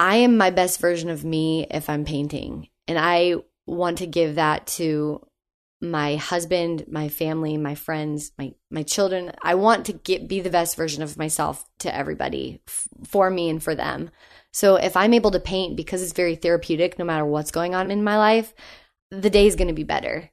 I am my best version of me if I'm painting. And I want to give that to my husband, my family, my friends, my my children. I want to get be the best version of myself to everybody f- for me and for them. So if I'm able to paint because it's very therapeutic no matter what's going on in my life, the day is going to be better.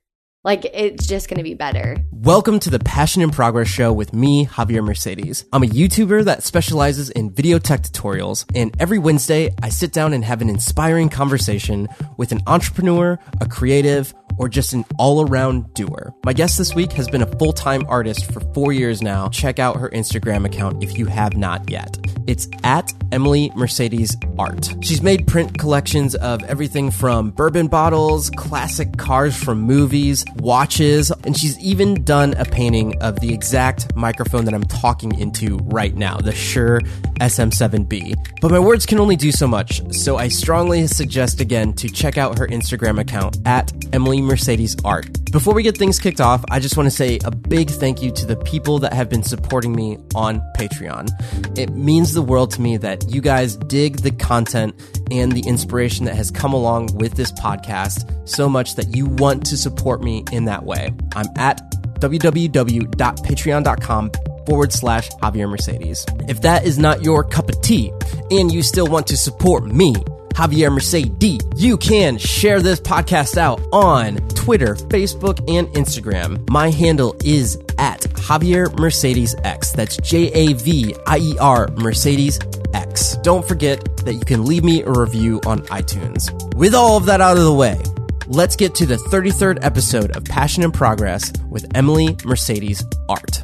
Like it's just going to be better. Welcome to the Passion in Progress show with me, Javier Mercedes. I'm a YouTuber that specializes in video tech tutorials, and every Wednesday I sit down and have an inspiring conversation with an entrepreneur, a creative, or just an all around doer. My guest this week has been a full time artist for four years now. Check out her Instagram account if you have not yet. It's at Emily Mercedes Art. She's made print collections of everything from bourbon bottles, classic cars from movies, watches, and she's even done a painting of the exact microphone that I'm talking into right now, the Shure SM7B. But my words can only do so much, so I strongly suggest again to check out her Instagram account at Emily Mercedes Art. Before we get things kicked off, I just want to say a big thank you to the people that have been supporting me on Patreon. It means the world to me that you guys dig the content and the inspiration that has come along with this podcast so much that you want to support me in that way. I'm at www.patreon.com forward slash Javier Mercedes. If that is not your cup of tea and you still want to support me, Javier Mercedes, you can share this podcast out on Twitter, Facebook, and Instagram. My handle is at Javier Mercedes X. That's J A V I E R Mercedes X. Don't forget that you can leave me a review on iTunes. With all of that out of the way, let's get to the 33rd episode of Passion in Progress with Emily Mercedes Art.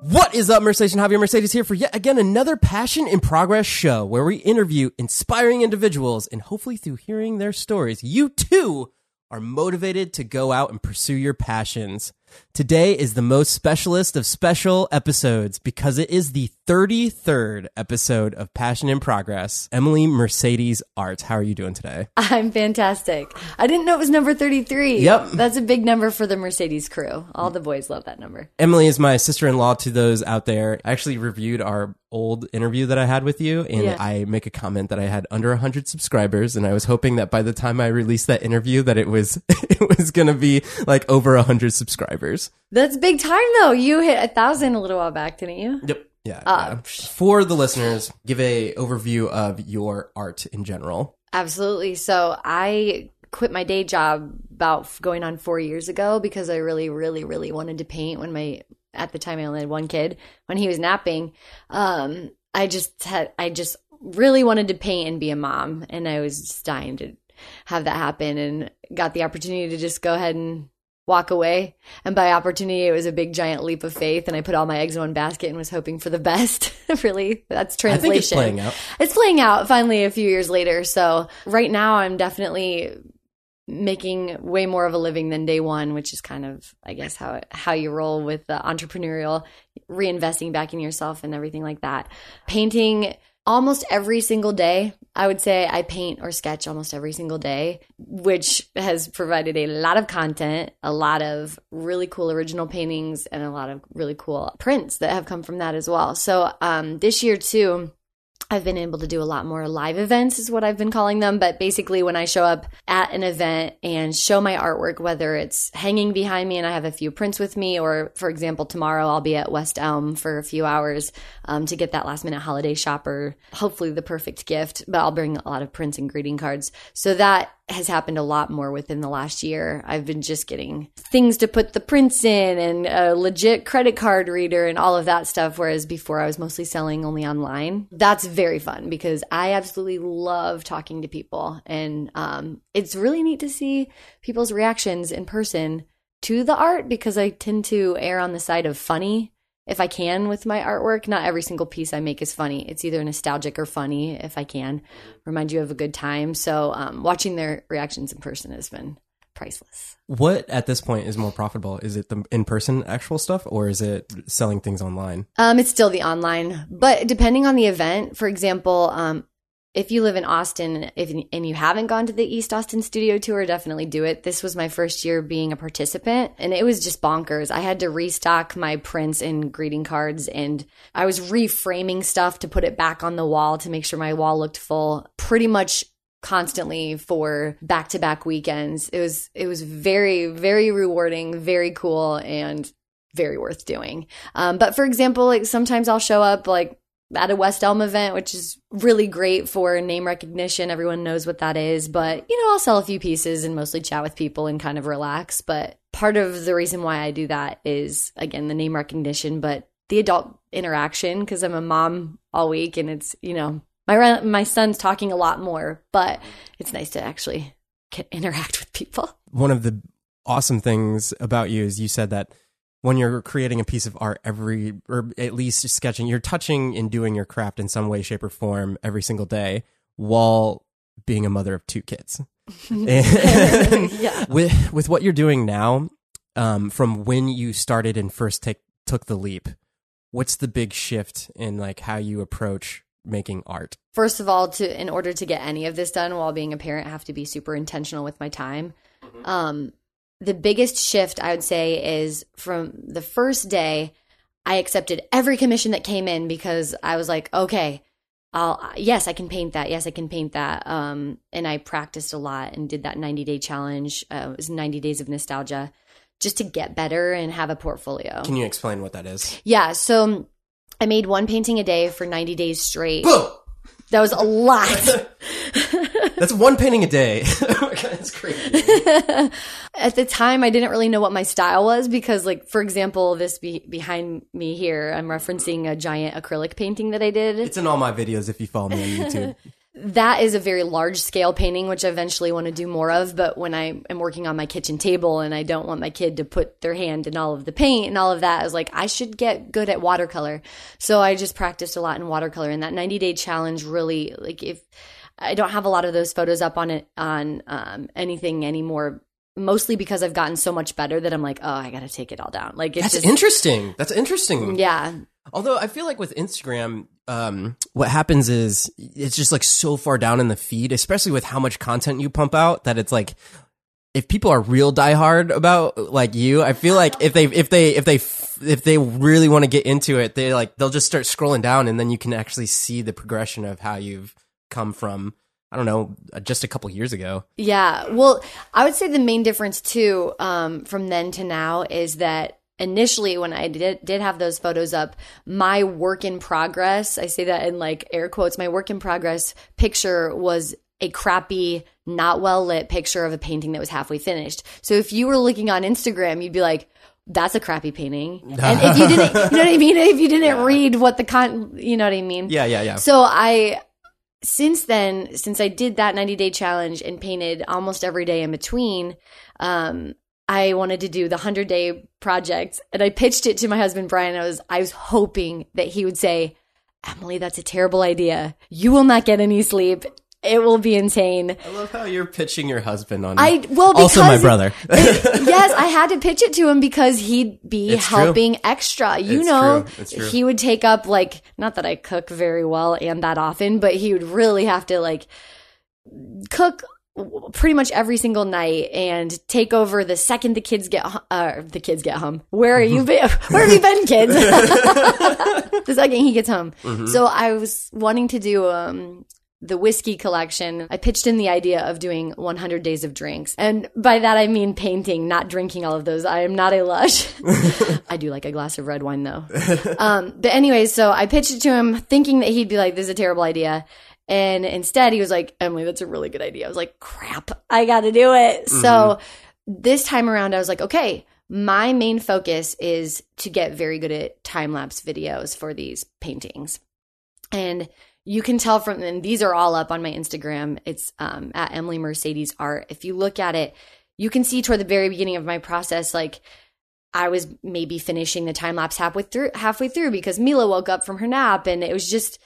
What is up, Mercedes and Javier Mercedes here for yet again another Passion in Progress show where we interview inspiring individuals and hopefully through hearing their stories, you too are motivated to go out and pursue your passions. Today is the most specialist of special episodes because it is the 33rd episode of Passion in Progress. Emily Mercedes Art, how are you doing today? I'm fantastic. I didn't know it was number 33. Yep. That's a big number for the Mercedes crew. All the boys love that number. Emily is my sister in law to those out there. I actually reviewed our old interview that I had with you, and Yeah. I make a comment that I had under 100 subscribers, and I was hoping that by the time I released that interview, that it was it was gonna be like over 100 subscribers. That's big time though. You hit a thousand a little while back, didn't you? Yep. Yeah. Uh, yeah. For the listeners, give a overview of your art in general. Absolutely. So I quit my day job about going on four years ago because I really, really, really wanted to paint when my, at the time I only had one kid, when he was napping. Um, I just had, I just really wanted to paint and be a mom. And I was just dying to have that happen and got the opportunity to just go ahead and walk away. And by opportunity, it was a big giant leap of faith. And I put all my eggs in one basket and was hoping for the best. really, that's translation. I think it's playing out. It's playing out finally a few years later. So right now, I'm definitely making way more of a living than day one, which is kind of, I guess, how how you roll with the entrepreneurial, reinvesting back in yourself and everything like that. Painting almost every single day. I would say I paint or sketch almost every single day, which has provided a lot of content, a lot of really cool original paintings, and a lot of really cool prints that have come from that as well. So um, this year too. I've been able to do a lot more live events, is what I've been calling them. But basically, when I show up at an event and show my artwork, whether it's hanging behind me and I have a few prints with me, or for example, tomorrow I'll be at West Elm for a few hours um, to get that last minute holiday shopper, hopefully the perfect gift. But I'll bring a lot of prints and greeting cards. So that has happened a lot more within the last year. I've been just getting things to put the prints in and a legit credit card reader and all of that stuff. Whereas before I was mostly selling only online. That's very fun because I absolutely love talking to people. And um, it's really neat to see people's reactions in person to the art because I tend to err on the side of funny if I can with my artwork. Not every single piece I make is funny. It's either nostalgic or funny if I can remind you of a good time. So um, watching their reactions in person has been priceless. What at this point is more profitable? Is it the in-person actual stuff, or is it selling things online? Um, it's still the online, but depending on the event, for example, um, if you live in Austin if, and you haven't gone to the East Austin studio tour, definitely do it. This was my first year being a participant and it was just bonkers. I had to restock my prints and greeting cards and I was reframing stuff to put it back on the wall to make sure my wall looked full pretty much constantly for back-to-back weekends. It was it was very very rewarding, very cool and very worth doing. Um, but for example, like sometimes I'll show up like at a West Elm event, which is really great for name recognition. Everyone knows what that is. But, you know, I'll sell a few pieces and mostly chat with people and kind of relax. But part of the reason why I do that is, again, the name recognition, but the adult interaction, because I'm a mom all week and it's, you know, my, my son's talking a lot more, but it's nice to actually interact with people. One of the awesome things about you is you said that when you're creating a piece of art every or at least sketching you're touching and doing your craft in some way shape or form every single day while being a mother of two kids yeah. with with what you're doing now um, from when you started and first take took the leap what's the big shift in like how you approach making art first of all to in order to get any of this done while being a parent I have to be super intentional with my time mm-hmm. um the biggest shift I would say is from the first day I accepted every commission that came in because I was like, okay, I'll yes, I can paint that. Yes, I can paint that. Um, and I practiced a lot and did that 90 day challenge. Uh, it was 90 days of nostalgia just to get better and have a portfolio. Can you explain what that is? Yeah, so I made one painting a day for 90 days straight. Boom! That was a lot. That's one painting a day. That's crazy. At the time, I didn't really know what my style was because, like, for example, this be- behind me here, I'm referencing a giant acrylic painting that I did. It's in all my videos if you follow me on YouTube. that is a very large scale painting, which I eventually want to do more of. But when I am working on my kitchen table and I don't want my kid to put their hand in all of the paint and all of that, I was like, I should get good at watercolor. So I just practiced a lot in watercolor. And that 90 day challenge really, like, if I don't have a lot of those photos up on it on um, anything anymore. Mostly because I've gotten so much better that I'm like, oh, I got to take it all down. Like, that's just, interesting. That's interesting. Yeah. Although I feel like with Instagram, um, what happens is it's just like so far down in the feed, especially with how much content you pump out, that it's like if people are real diehard about like you, I feel like if they if they if they if they really want to get into it, they like they'll just start scrolling down, and then you can actually see the progression of how you've come from I don't know, uh, just a couple years ago. Yeah. Well, I would say the main difference too um, from then to now is that initially when I did did have those photos up, my work in progress, I say that in like air quotes, my work in progress picture was a crappy, not well lit picture of a painting that was halfway finished. So if you were looking on Instagram, you'd be like, that's a crappy painting. And if you didn't, you know what I mean? If you didn't yeah. read what the con, you know what I mean? Yeah, yeah, yeah. So I, since then, since I did that 90 day challenge and painted almost every day in between, um, I wanted to do the 100 day project and I pitched it to my husband Brian. I was I was hoping that he would say, "Emily, that's a terrible idea. You will not get any sleep it will be insane. I love how you're pitching your husband on. I well, also my brother. it, yes, I had to pitch it to him because he'd be it's helping true. extra. You it's know, true. he would take up like not that I cook very well and that often, but he would really have to like cook pretty much every single night and take over the second the kids get uh, the kids get home. Where are you been? Where have you been, kids? the second he gets home. Mm-hmm. So I was wanting to do um the whiskey collection, I pitched in the idea of doing 100 days of drinks. And by that I mean painting, not drinking all of those. I am not a lush. I do like a glass of red wine though. Um, but anyways, so I pitched it to him thinking that he'd be like, this is a terrible idea. And instead he was like, Emily, that's a really good idea. I was like, crap, I got to do it. Mm-hmm. So this time around, I was like, okay, my main focus is to get very good at time lapse videos for these paintings. And you can tell from and these are all up on my Instagram. It's um, at Emily Mercedes Art. If you look at it, you can see toward the very beginning of my process, like I was maybe finishing the time lapse halfway through, halfway through because Mila woke up from her nap, and it was just,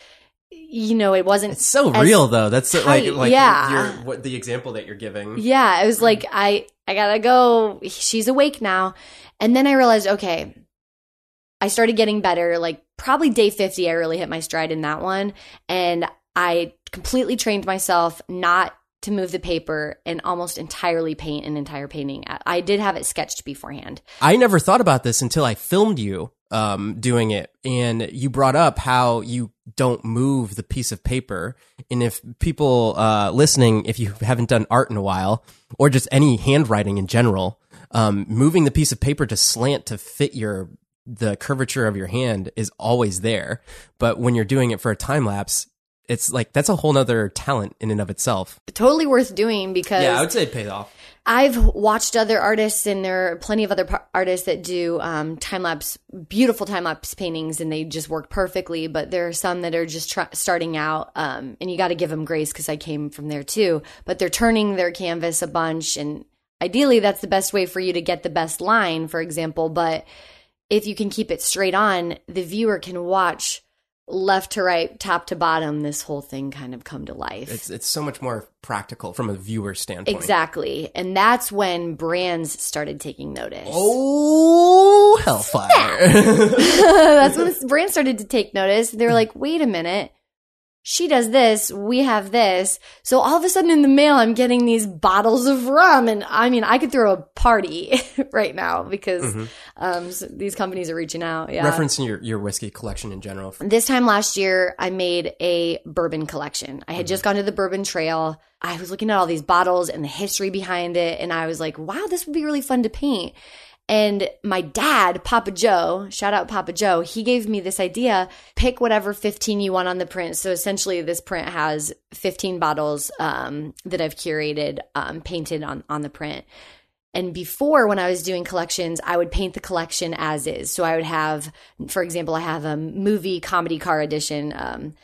you know, it wasn't. It's so real though. That's tight. like, like yeah. Your, what the example that you're giving. Yeah, it was like I, I gotta go. She's awake now, and then I realized, okay, I started getting better. Like probably day 50, I really hit my stride in that one. And I completely trained myself not to move the paper and almost entirely paint an entire painting. I did have it sketched beforehand. I never thought about this until I filmed you um, doing it, and you brought up how you don't move the piece of paper. And if people uh, listening, if you haven't done art in a while, or just any handwriting in general, um, moving the piece of paper to slant to fit your the curvature of your hand is always there. But when you're doing it for a time lapse, it's like that's a whole nother talent in and of itself. Totally worth doing because yeah, I would say it pays off. I've watched other artists, and there are plenty of other par- artists that do um, time lapse, beautiful time lapse paintings, and they just work perfectly. But there are some that are just tr- starting out, um, and you got to give them grace because I came from there too. But they're turning their canvas a bunch, and ideally, that's the best way for you to get the best line, for example. But if you can keep it straight on, the viewer can watch left to right, top to bottom, this whole thing kind of come to life. It's it's so much more practical from a viewer standpoint. Exactly. And that's when brands started taking notice. Oh, hellfire. that's when brands started to take notice. They were like, wait a minute she does this, we have this. So all of a sudden in the mail, I'm getting these bottles of rum. And I mean, I could throw a party right now because mm-hmm. um, so these companies are reaching out. Yeah. Referencing your, your whiskey collection in general. This time last year, I made a bourbon collection. I had mm-hmm. just gone to the bourbon trail. I was looking at all these bottles and the history behind it. And I was like, wow, this would be really fun to paint. And my dad, Papa Joe, shout out Papa Joe, he gave me this idea pick whatever 15 you want on the print. So essentially, this print has 15 bottles um, that I've curated, um, painted on, on the print. And before, when I was doing collections, I would paint the collection as is. So I would have, for example, I have a movie comedy car edition. Um,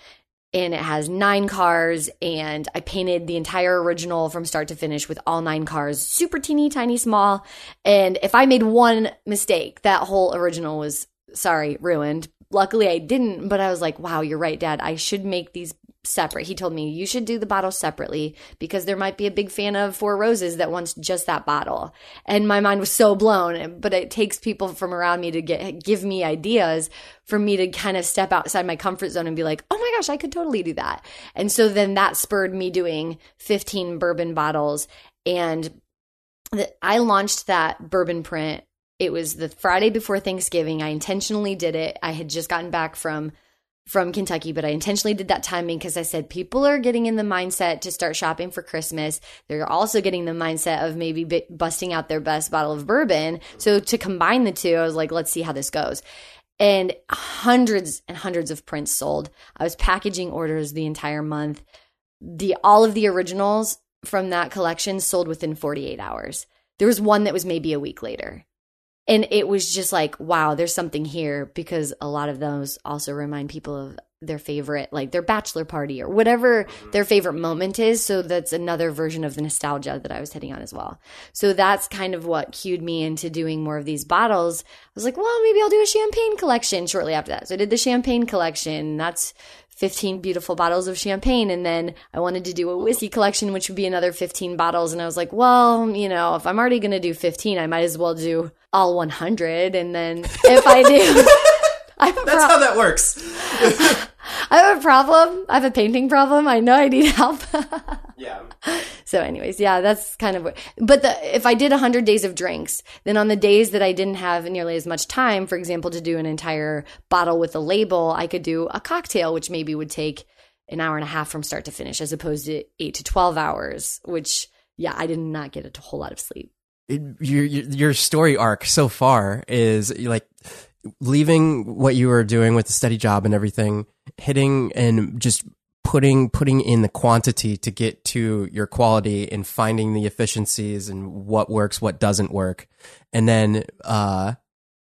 and it has nine cars and i painted the entire original from start to finish with all nine cars super teeny tiny small. And if i made one mistake that whole original was sorry ruined. Luckily i didn't but i was like wow you're right dad. I should make these separate. He told me you should do the bottle separately because there might be a big fan of Four Roses that wants just that bottle. And my mind was so blown, but it takes people from around me to get give me ideas for me to kind of step outside my comfort zone and be like, "Oh my gosh, I could totally do that." And so then that spurred me doing 15 bourbon bottles and I launched that bourbon print it was the Friday before Thanksgiving. I intentionally did it. I had just gotten back from from Kentucky, but I intentionally did that timing because I said people are getting in the mindset to start shopping for Christmas. They're also getting the mindset of maybe b- busting out their best bottle of bourbon. So to combine the two, I was like, let's see how this goes. And hundreds and hundreds of prints sold. I was packaging orders the entire month. The all of the originals from that collection sold within 48 hours. There was one that was maybe a week later and it was just like wow there's something here because a lot of those also remind people of their favorite like their bachelor party or whatever mm-hmm. their favorite moment is. So that's another version of the nostalgia that i was hitting on as well. So that's kind of what cued me into doing more of these bottles. I was like well maybe i'll do a champagne collection shortly after that. So i did the champagne collection. That's 15 beautiful bottles of champagne. And then I wanted to do a whiskey collection, which would be another 15 bottles. And I was like, well, you know, if I'm already going to do 15, I might as well do all 100. And then if I do. That's how that works. I have a problem. I have a painting problem. I know I need help. yeah. So, anyways, yeah, that's kind of what. But the, if I did 100 days of drinks, then on the days that I didn't have nearly as much time, for example, to do an entire bottle with a label, I could do a cocktail, which maybe would take an hour and a half from start to finish, as opposed to eight to 12 hours, which, yeah, I did not get a whole lot of sleep. It, your your story arc so far is like leaving what you were doing with the steady job and everything, hitting and just putting putting in the quantity to get to your quality and finding the efficiencies and what works, what doesn't work. And then uh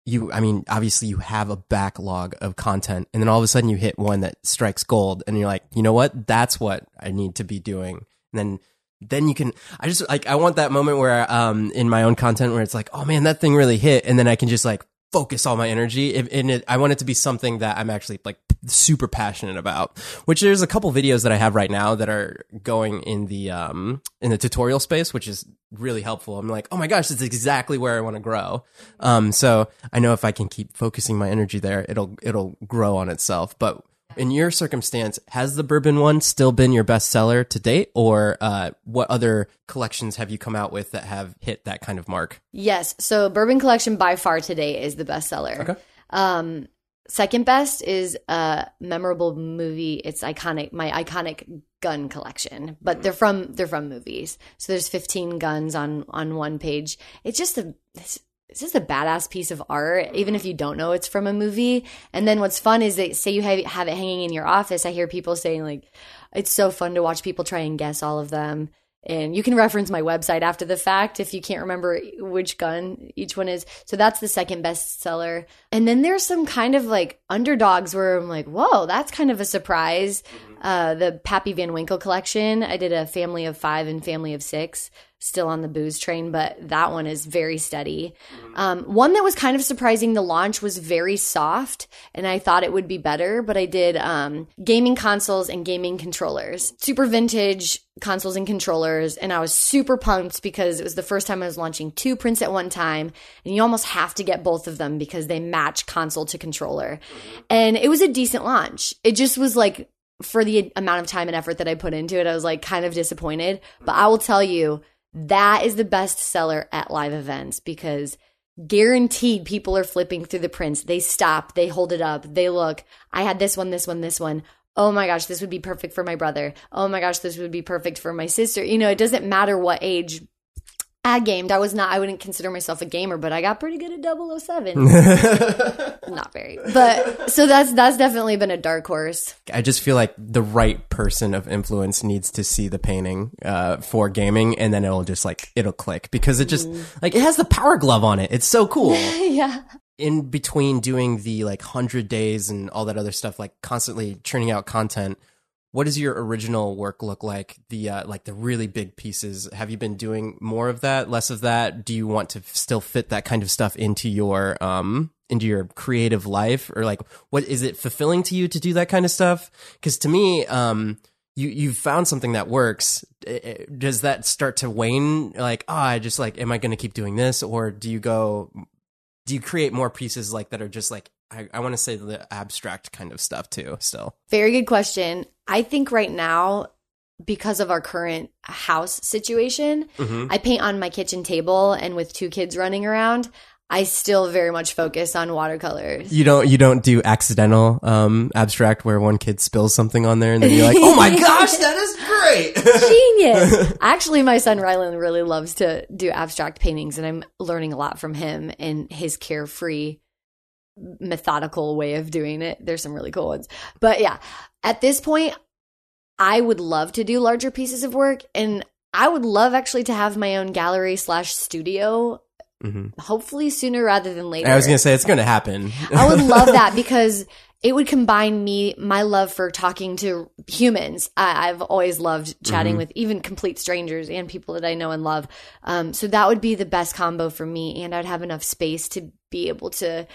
you I mean, obviously you have a backlog of content and then all of a sudden you hit one that strikes gold and you're like, "You know what? That's what I need to be doing." And then then you can i just like i want that moment where um in my own content where it's like oh man that thing really hit and then i can just like focus all my energy in it. I want it to be something that I'm actually like super passionate about. Which there's a couple videos that I have right now that are going in the um in the tutorial space, which is really helpful. I'm like, oh my gosh, this is exactly where I want to grow. Um, so I know if I can keep focusing my energy there, it'll it'll grow on itself. But In your circumstance, has the bourbon one still been your best seller to date, or uh, what other collections have you come out with that have hit that kind of mark? Yes. So Bourbon Collection by far today is the bestseller. Okay. Um, second best is a memorable movie. It's iconic. My iconic gun collection, but they're from they're from movies. So there's 15 guns on on one page. It's just a it's, it's just a badass piece of art, even if you don't know it's from a movie. And then what's fun is that say you have, have it hanging in your office. I hear people saying like, it's so fun to watch people try and guess all of them. And you can reference my website after the fact if you can't remember which gun each one is. So that's the second best seller. And then there's some kind of like underdogs where I'm like, whoa, that's kind of a surprise. Uh, the Pappy Van Winkle collection. I did a family of five and family of six, still on the booze train, but that one is very steady. Um, one that was kind of surprising, the launch was very soft, and I thought it would be better, but I did um, gaming consoles and gaming controllers, super vintage consoles and controllers, and I was super pumped because it was the first time I was launching two prints at one time, and you almost have to get both of them because they match console to controller. And it was a decent launch. It just was like, for the amount of time and effort that I put into it, I was like kind of disappointed. But I will tell you, that is the best seller at live events because guaranteed people are flipping through the prints. They stop, they hold it up, they look. I had this one, this one, this one. Oh my gosh, this would be perfect for my brother. Oh my gosh, this would be perfect for my sister. You know, it doesn't matter what age I gamed. I was not, I wouldn't consider myself a gamer, but I got pretty good at 007. not very. But so that's, that's definitely been a dark horse. I just feel like the right person of influence needs to see the painting uh, for gaming, and then it'll just like it'll click because it just like it has the power glove on it. It's so cool. yeah. In between doing the like hundred days and all that other stuff, like constantly churning out content. What does your original work look like? The uh, like the really big pieces. Have you been doing more of that, less of that? Do you want to still fit that kind of stuff into your um into your creative life, or like what is it fulfilling to you to do that kind of stuff? Because to me, um, you you've found something that works. Does that start to wane? Like, ah, I just like, am I going to keep doing this, or do you go? Do you create more pieces like that are just like I, I want to say the abstract kind of stuff too? Still, Very good question. I think right now, because of our current house situation, Mm-hmm. I paint on my kitchen table, and with two kids running around, I still very much focus on watercolors. you don't you don't do accidental um abstract where one kid spills something on there and then you're like, oh my gosh, that is great. Genius! Actually, my son Rylan really loves to do abstract paintings, and I'm learning a lot from him and his carefree, methodical way of doing it. There's some really cool ones. But yeah, at this point, I would love to do larger pieces of work, and I would love actually to have my own gallery slash studio. Mhm. Hopefully sooner rather than later. I was gonna say it's gonna happen. I would love that because it would combine me, my love for talking to humans. I, I've always loved chatting with even complete strangers and people that I know and love. Um, so that would be the best combo for me. And I'd have enough space to be able to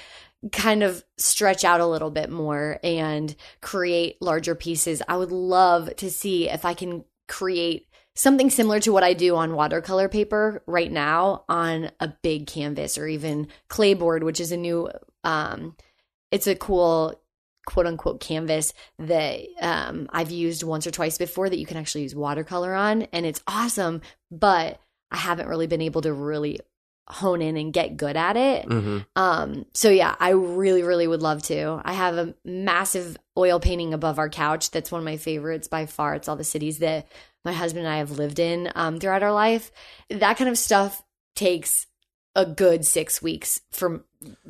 kind of stretch out a little bit more and create larger pieces. I would love to see if I can create something similar to what I do on watercolor paper right now on a big canvas or even clayboard, which is a new um it's a cool quote unquote canvas that um I've used once or twice before that you can actually use watercolor on and it's awesome, but I haven't really been able to really hone in and get good at it. hmm Um, so yeah, I really, really would love to. I have a massive oil painting above our couch. That's one of my favorites by far. It's all the cities that my husband and I have lived in um, throughout our life. That kind of stuff takes a good six weeks from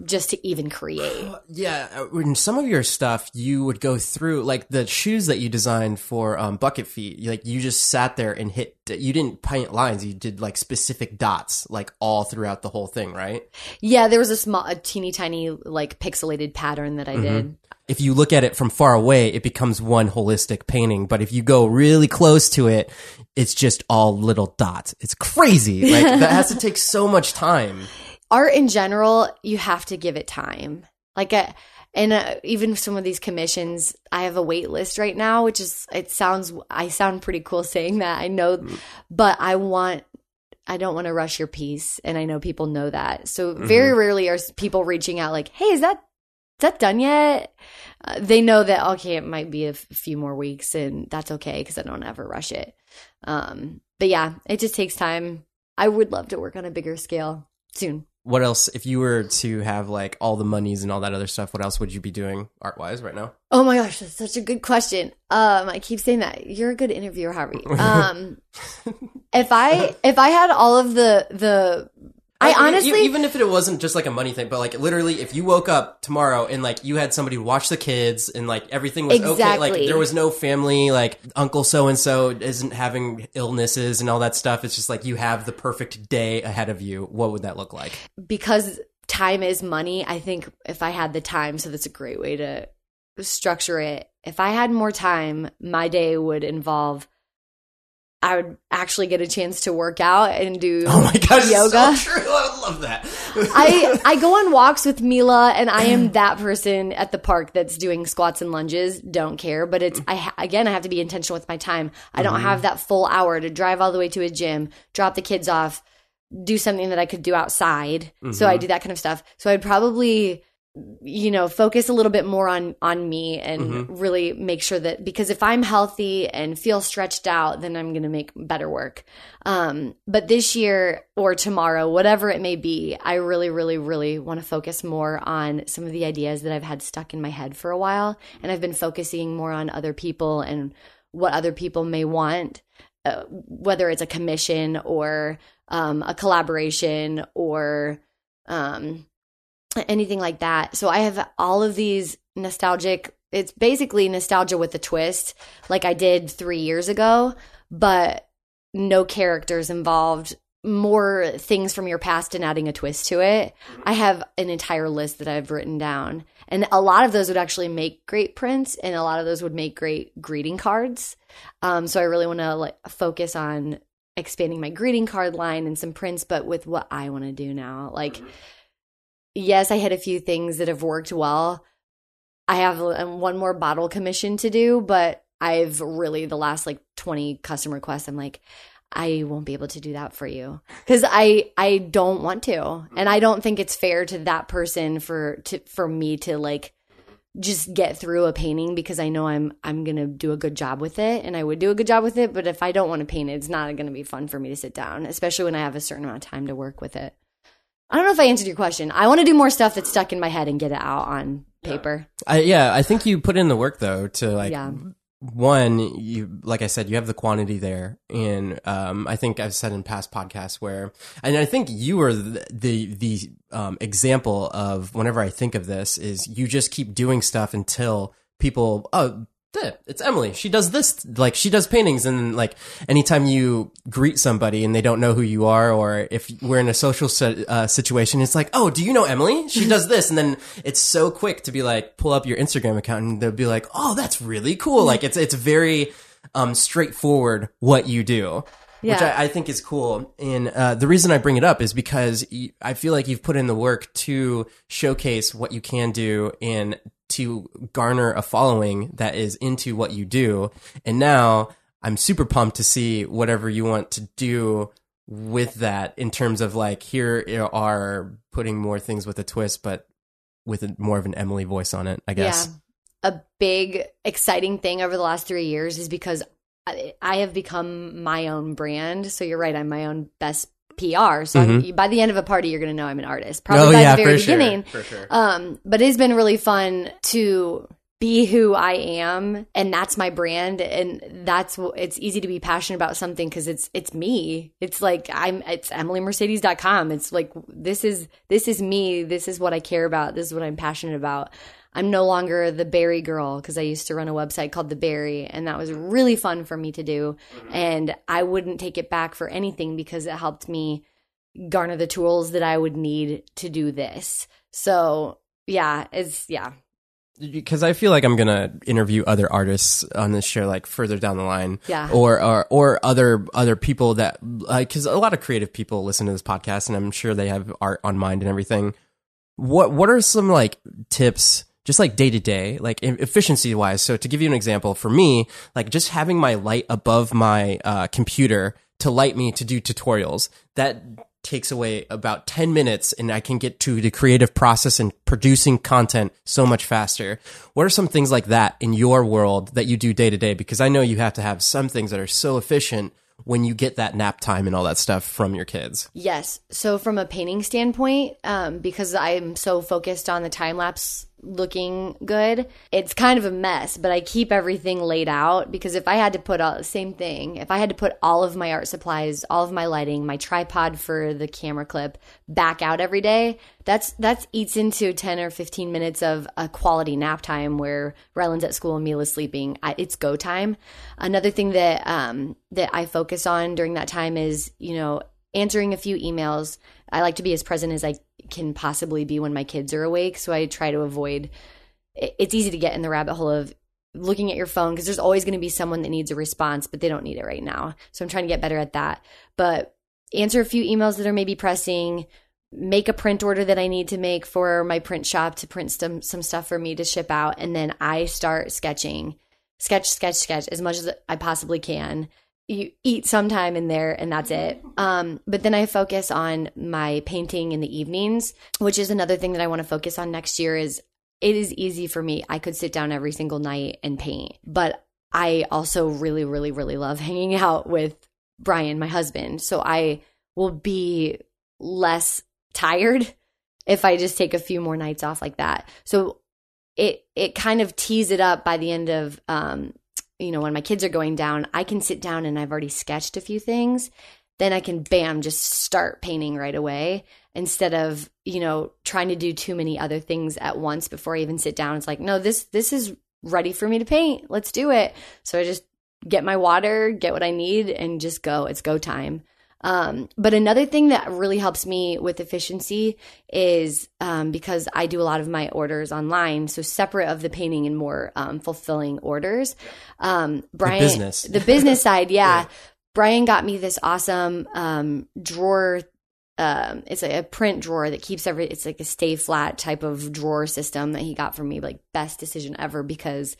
just to even create. Yeah, uh, in some of your stuff, you would go through like the shoes that you designed for um, BucketFeet. Like you just sat there and hit. You didn't paint lines. You did like specific dots, like all throughout the whole thing, right? Yeah, there was a small, a teeny tiny like pixelated pattern that I did. If you look at it from far away, it becomes one holistic painting. But if you go really close to it, it's just all little dots. It's crazy. Like that has to take so much time. Art in general, you have to give it time. Like, uh and uh, even some of these commissions, I have a wait list right now, which is it sounds I sound pretty cool saying that. I know, but I want. I don't want to rush your piece, and I know people know that. So very rarely are people reaching out like, "Hey, is that that done yet?" Uh, they know that okay, it might be a f- few more weeks, and that's okay because I don't ever rush it. Um, but yeah, it just takes time. I would love to work on a bigger scale soon. What else, if you were to have like all the monies and all that other stuff, what else would you be doing art wise right now? Oh my gosh, that's such a good question. Um, I keep saying that you're a good interviewer, Javi. Um, if I if I had all of the the, I honestly even if it wasn't just like a money thing, but like literally, if you woke up tomorrow and like you had somebody watch the kids and like everything was okay, like there was no family, like Uncle so and so isn't having illnesses and all that stuff. It's just like you have the perfect day ahead of you. What would that look like? because time is money. I think if I had the time, so that's a great way to structure it. If I had more time, my day would involve. I would actually get a chance to work out and do Oh my gosh, yoga. so true. I would love that. I I go on walks with Mila, and I am that person at the park that's doing squats and lunges. Don't care, but it's I again I have to be intentional with my time. I don't mm-hmm. have that full hour to drive all the way to a gym, drop the kids off, do something that I could do outside. So I mm-hmm. do that kind of stuff. So I'd probably you know focus a little bit more on on me and really make sure that because if i'm healthy and feel stretched out then i'm going to make better work. Um but this year or tomorrow whatever it may be i really really really want to focus more on some of the ideas that i've had stuck in my head for a while and i've been focusing more on other people and what other people may want uh, whether it's a commission or um, a collaboration or um, anything like that. So I have all of these nostalgic. It's basically nostalgia with a twist, like I did three years ago, but no characters involved. More things from your past and adding a twist to it. I have an entire list that I've written down, and a lot of those would actually make great prints, and a lot of those would make great greeting cards. Um, so I really want to like focus on expanding my greeting card line and some prints, but with what I want to do now, like yes, I had a few things that have worked well. I have um, one more bottle commission to do, but I've really the last like 20 custom requests I'm like I won't be able to do that for you cuz I I don't want to. And I don't think it's fair to that person for to for me to like just get through a painting because I know I'm I'm going to do a good job with it and I would do a good job with it, but if I don't want to paint it, it's not going to be fun for me to sit down, especially when I have a certain amount of time to work with it. I don't know if I answered your question. I want to do more stuff that's stuck in my head and get it out on paper. I, yeah, I think you put in the work though to like Yeah. one you like I said you have the quantity there, and um, I think I've said in past podcasts where, and I think you are the the, the um, example of whenever I think of this is you just keep doing stuff until people oh. "Yeah, It's Emily. She does this, like she does paintings, and like anytime you greet somebody and they don't know who you are, or if we're in a social uh, situation, it's like, oh, do you know Emily? She does this, and then it's so quick to be like, pull up your Instagram account, and they'll be like, oh, that's really cool. Like it's it's very um, straightforward what you do. Which I, I think is cool, and uh, the reason I bring it up is because y- I feel like you've put in the work to showcase what you can do and to garner a following that is into what you do. And now I'm super pumped to see whatever you want to do with that in terms of like here are putting more things with a twist, but with a, more of an Emily voice on it. I guess. Yeah. A big exciting thing over the last three years is because I, I have become my own brand. So you're right, I'm my own best PR. So I'm- by the end of a party, you're going to know I'm an artist. Probably Mm-hmm. Oh by yeah, the very for sure, beginning. for sure. Um, but it's been really fun to be who I am, and that's my brand, and that's it's easy to be passionate about something because it's it's me. It's like I'm it's EmilyMercedes.com. It's like this is this is me. This is what I care about. This is what I'm passionate about. I'm no longer the Berry girl because I used to run a website called The Berry, and that was really fun for me to do. Mm-hmm. And I wouldn't take it back for anything because it helped me garner the tools that I would need to do this. So yeah, it's yeah. because I feel like I'm gonna interview other artists on this show, like further down the line, Yeah. or or, or other other people that like because a lot of creative people listen to this podcast, and I'm sure they have art on mind and everything. What what are some like tips? Just like day to day, like efficiency wise. So to give you an example, for me, like just having my light above my uh, computer to light me to do tutorials, that takes away about 10 minutes and I can get to the creative process and producing content so much faster. What are some things like that in your world that you do day to day? Because I know you have to have some things that are so efficient when you get that nap time and all that stuff from your kids. Yes. So from a painting standpoint, um, because I'm so focused on the time lapse looking good, it's kind of a mess, but I keep everything laid out because if I had to put all the same thing, if I had to put all of my art supplies, all of my lighting, my tripod for the camera clip back out every day, that's that's eats into 10 or 15 minutes of a quality nap time where Ryland's at school and Mila's sleeping. I, it's go time. Another thing that um that I focus on during that time is, you know, answering a few emails. I like to be as present as I can possibly be when my kids are awake. So I try to avoid. It's easy to get in the rabbit hole of looking at your phone because there's always going to be someone that needs a response, but they don't need it right now. So I'm trying to get better at that. But answer a few emails that are maybe pressing. Make a print order that I need to make for my print shop to print some some stuff for me to ship out, and then I start sketching, sketch, sketch, sketch as much as I possibly can you eat sometime in there and that's it. Um, but then I focus on my painting in the evenings, which is another thing that I want to focus on next year is it is easy for me. I could sit down every single night and paint, but I also really, really, really love hanging out with Brian, my husband. So I will be less tired if I just take a few more nights off like that. So it it kind of tees it up by the end of um, you know, when my kids are going down, I can sit down and I've already sketched a few things. Then I can, bam, just start painting right away instead of, you know, trying to do too many other things at once before I even sit down. It's like, no, this, this is ready for me to paint. Let's do it. So I just get my water, get what I need, and just go. It's go time. Um, but another thing that really helps me with efficiency is um, because I do a lot of my orders online, so separate of the painting and more um, fulfilling orders. Um, Brian, the business, the business side, yeah. yeah. Brian got me this awesome um, drawer um, it's like a print drawer that keeps every it's like a stay flat type of drawer system that he got for me like best decision ever because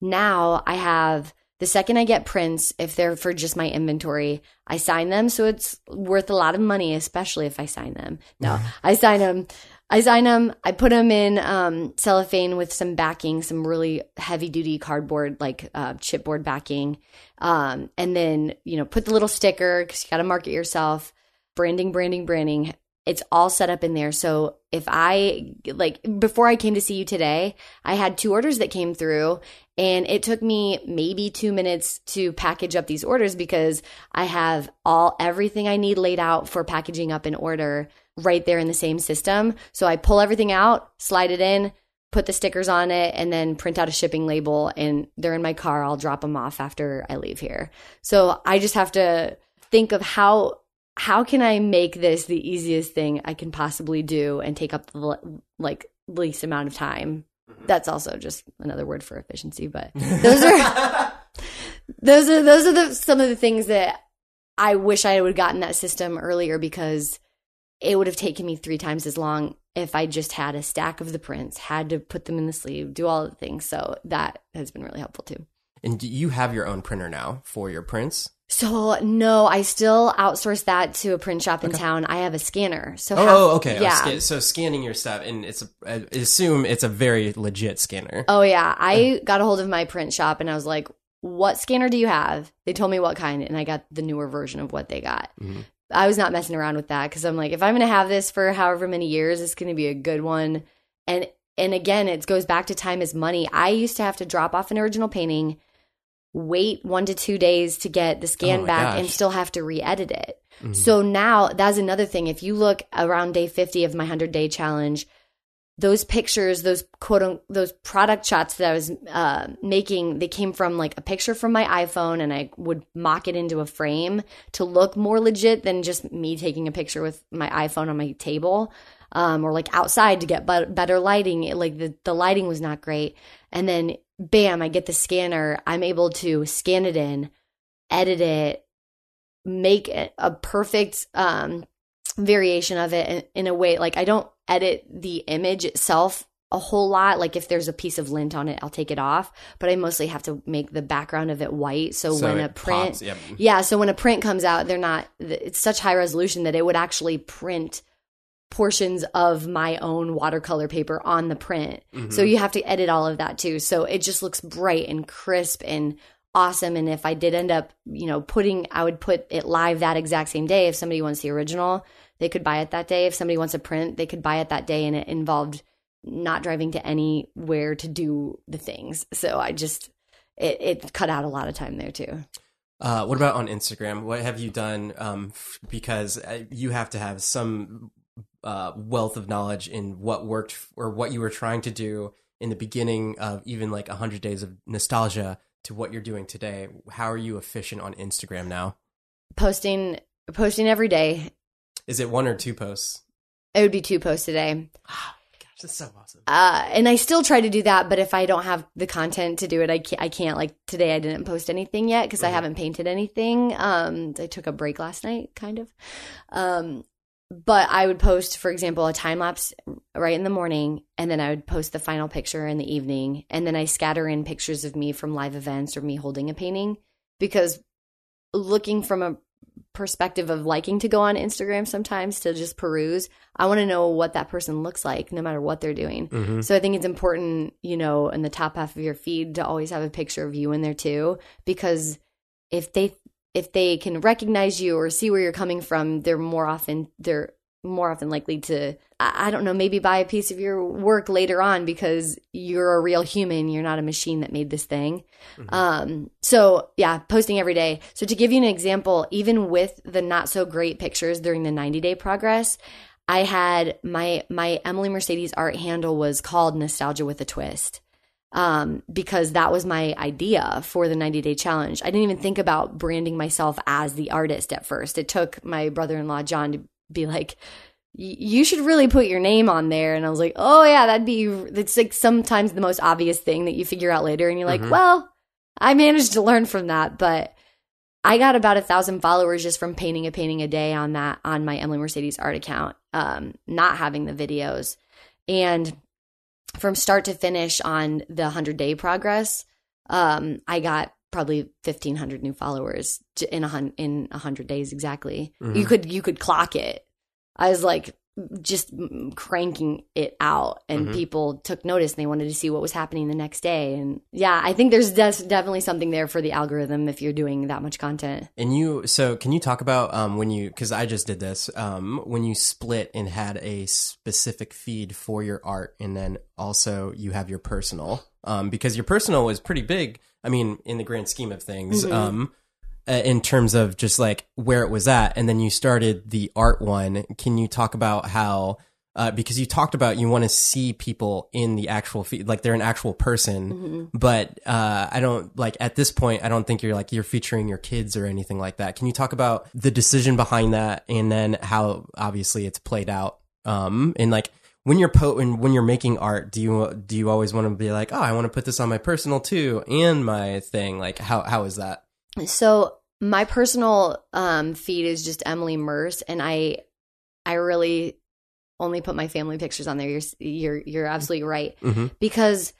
now i have the second I get prints, if they're for just my inventory, I sign them. So it's worth a lot of money, especially if I sign them. No, I sign them. I sign them. I put them in um, cellophane with some backing, some really heavy duty cardboard, like uh, chipboard backing. Um, and then, you know, put the little sticker because you got to market yourself. Branding, branding, branding it's all set up in there. So if I like before I came to see you today, I had two orders that came through and it took me maybe 2 minutes to package up these orders because I have all everything I need laid out for packaging up an order right there in the same system. So I pull everything out, slide it in, put the stickers on it and then print out a shipping label and they're in my car. I'll drop them off after I leave here. So I just have to think of how how can I make this the easiest thing I can possibly do and take up the like least amount of time? Mm-hmm. That's also just another word for efficiency, but those are those are those are the some of the things that I wish I would have gotten that system earlier because it would have taken me three times as long if I just had a stack of the prints, had to put them in the sleeve, do all the things. So that has been really helpful too. And do you have your own printer now for your prints? So no, I still outsource that to a print shop in okay. town. I have a scanner. So oh, oh okay, yeah. Oh, so scanning your stuff, and it's a, I assume it's a very legit scanner. Oh yeah, I got a hold of my print shop, and I was like, "What scanner do you have?" They told me what kind, and I got the newer version of what they got. Mm-hmm. I was not messing around with that because I'm like, if I'm going to have this for however many years, it's going to be a good one. And and again, it goes back to time is money. I used to have to drop off an original painting wait one to two days to get the scan oh back gosh. and still have to re-edit it. Mm-hmm. So now that's another thing. If you look around day 50 of my 100 day challenge, those pictures, those quote those product shots that I was uh, making, they came from like a picture from my iPhone, and I would mock it into a frame to look more legit than just me taking a picture with my iPhone on my table, um, or like outside to get better lighting. It, like the the lighting was not great, and then bam, I get the scanner. I'm able to scan it in, edit it, make a perfect um, variation of it in, in a way. Like I don't edit the image itself a whole lot. Like if there's a piece of lint on it, I'll take it off. But I mostly have to make the background of it white. So, So when a print, pops, yep. yeah, so when a print comes out, they're not. It's such high resolution that it would actually print portions of my own watercolor paper on the print. Mm-hmm. So you have to edit all of that too. So it just looks bright and crisp and awesome. And if I did end up, you know, putting, I would put it live that exact same day. If somebody wants the original, they could buy it that day. If somebody wants a print, they could buy it that day. And it involved not driving to anywhere to do the things. So I just, it, it cut out a lot of time there too. Uh, what about on Instagram? What have you done? Um, f- because uh, you have to have some uh, wealth of knowledge in what worked or what you were trying to do in the beginning of even like 100 days of nostalgia to what you're doing today. How are you efficient on Instagram now? Posting, posting every day. Is it one or two posts? It would be two posts a day. Gosh, that's so awesome. Uh, and I still try to do that, but if I don't have the content to do it, I can't. I can't. Like today, I didn't post anything yet because I Mhm. haven't painted anything. Um, I took a break last night, kind of. Um, but I would post, for example, a time lapse right in the morning, and then I would post the final picture in the evening, and then I scatter in pictures of me from live events or me holding a painting because looking from a perspective of liking to go on Instagram sometimes to just peruse, I want to know what that person looks like no matter what they're doing. Mm-hmm. So I think it's important, you know, in the top half of your feed to always have a picture of you in there too, because if they if they can recognize you or see where you're coming from, they're more often they're more often likely to I, I don't know maybe buy a piece of your work later on because you're a real human. You're not a machine that made this thing. Mhm. Um, so yeah, posting every day. So to give you an example, even with the not so great pictures during the 90 day progress, I had my my Emily Mercedes art handle was called Nostalgia with a Twist. Um, because that was my idea for the 90 day challenge. I didn't even think about branding myself as the artist at first. It took my brother in law, John, to be like, you should really put your name on there. And I was like, oh, yeah, that'd be, it's like sometimes the most obvious thing that you figure out later. And you're like, Mhm. well, I managed to learn from that. But I got about a thousand followers just from painting a painting a day on that, on my Emily Mercedes art account, um, not having the videos. And from start to finish on the 100 day progress, um, I got probably 1500 new followers in a hun- in 100 days exactly. Mhm. You could you could clock it. I was like just cranking it out and Mhm. people took notice and they wanted to see what was happening the next day and yeah, I think there's des- definitely something there for the algorithm if you're doing that much content. And you, so can you talk about um, when you, because I just did this, um, when you split and had a specific feed for your art, and then also you have your personal, um, because your personal was pretty big. I mean, in the grand scheme of things, Mhm. Uh, in terms of just like where it was at, and then you started the art one. Can you talk about how? Uh, because you talked about you want to see people in the actual feed, like they're an actual person Mm-hmm. but uh, I don't like at this point. I don't think you're like you're featuring your kids or anything like that. Can you talk about the decision behind that, and then how obviously it's played out? Um, and like when you're po and when you're making art, do you do you always want to be like, oh, I want to put this on my personal too and my thing? Like how how is that? So my personal um, feed is just Emily Merce, and I I really only put my family pictures on there. You're you're you're absolutely right Mm-hmm. because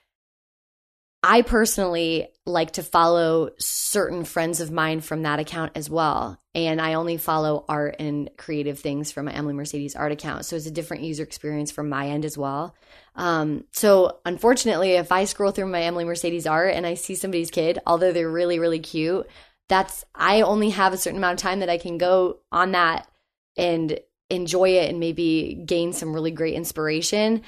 I personally like to follow certain friends of mine from that account as well. And I only follow art and creative things from my Emily Mercedes art account. So it's a different user experience from my end as well. Um, so unfortunately, if I scroll through my Emily Mercedes art and I see somebody's kid, although they're really, really cute, that's, I only have a certain amount of time that I can go on that and enjoy it and maybe gain some really great inspiration.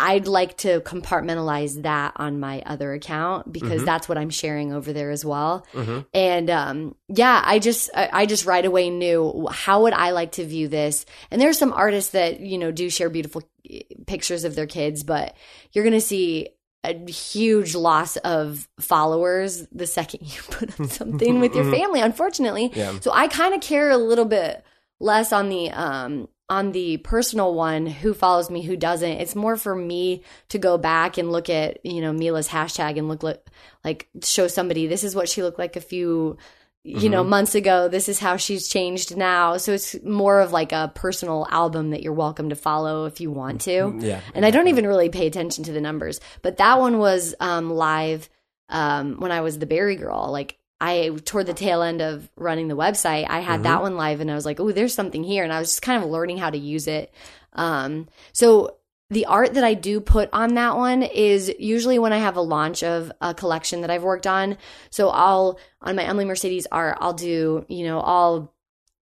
I'd like to compartmentalize that on my other account because Mhm. that's what I'm sharing over there as well. Mm-hmm. And um, yeah, I just I just right away knew how would I like to view this. And there's some artists that you know do share beautiful eh, pictures of their kids, but you're gonna see a huge loss of followers the second you put up something with your Mhm. family. Unfortunately, Yeah. so I kind of care a little bit less on the um on the personal one who follows me who doesn't it's more for me to go back and look at you know mila's hashtag and look like like show somebody this is what she looked like a few you know, months ago. This is how she's changed now. So it's more of like a personal album that you're welcome to follow if you want to. Yeah. And I don't even really pay attention to the numbers. But that one was um, live um, when I was the Berry Girl. Like I toward the tail end of running the website, I had that one live, and I was like, "Oh, there's something here," and I was just kind of learning how to use it. Um, so the art that I do put on that one is usually when I have a launch of a collection that I've worked on. So I'll on my Emily Mercedes art, I'll do you know all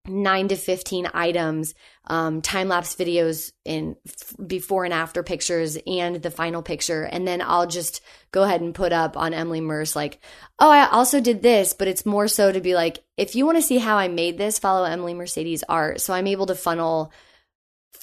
nine to 15 items, um, time lapse videos in f- before and after pictures and the final picture. And then I'll just go ahead and put up on Emily Merce, like, oh, I also did this, but it's more so to be like, if you want to see how I made this, follow Emily Mercedes art. So I'm able to funnel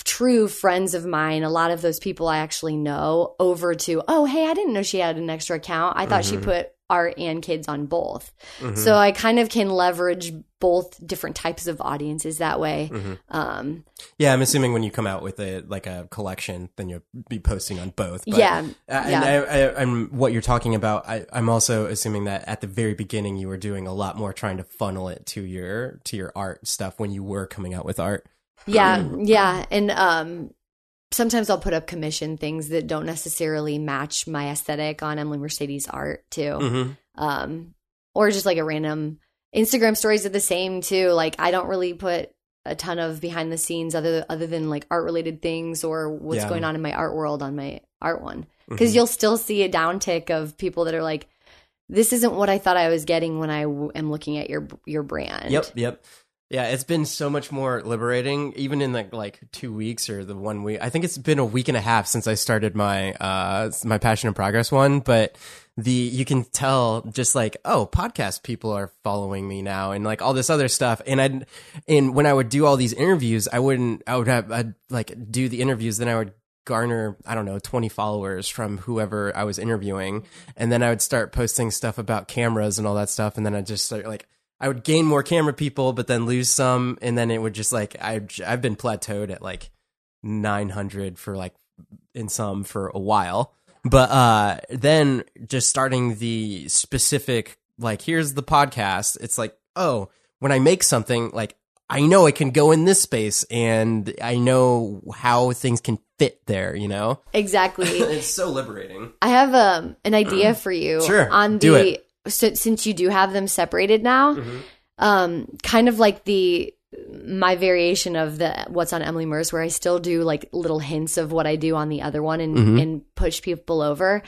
true friends of mine, a lot of those people I actually know, over to, oh, hey, I didn't know she had an extra account. I thought she put art and kids on both. So I kind of can leverage both different types of audiences that way. Um, Yeah, I'm assuming when you come out with a like a collection, then you'll be posting on both. But, Yeah, uh, and yeah. I, I, I'm what you're talking about. I, I'm also assuming that at the very beginning you were doing a lot more trying to funnel it to your to your art stuff when you were coming out with art. yeah, yeah. And um, sometimes I'll put up commission things that don't necessarily match my aesthetic on Emily Mercedes art too. Mm-hmm. um, or just like a random Instagram stories are the same too. Like I don't really put a ton of behind the scenes other other than like art related things or what's Yeah. Mm-hmm. going on in my art world on my art one because you'll still see a downtick of people that are like, this isn't what I thought I was getting when I w- am looking at your your brand. Yep, yep. Yeah, it's been so much more liberating, even in the like two weeks or the one week. I think it's been a week and a half since I started my uh my Passion in Progress one, but the you can tell just like oh podcast people are following me now and like all this other stuff. And i and when i would do all these interviews i wouldn't i would have i'd like do the interviews then i would garner i don't know 20 followers from whoever i was interviewing. And then i would start posting stuff about cameras and all that stuff. And then i just start like I would gain more camera people, but then lose some, and then it would just like I I've been plateaued at like 900 for like in some for a while, but uh then just starting the specific like here's the podcast. It's like oh when I make something like I know it can go in this space, and I know how things can fit there. You know, exactly. it's so liberating. I have um, an idea for you. Sure, On do the it. So, since you do have them separated now, Mm-hmm. um, kind of like the my variation of the what's on Emily Merce, where I still do like little hints of what I do on the other one and Mm-hmm. and push people over.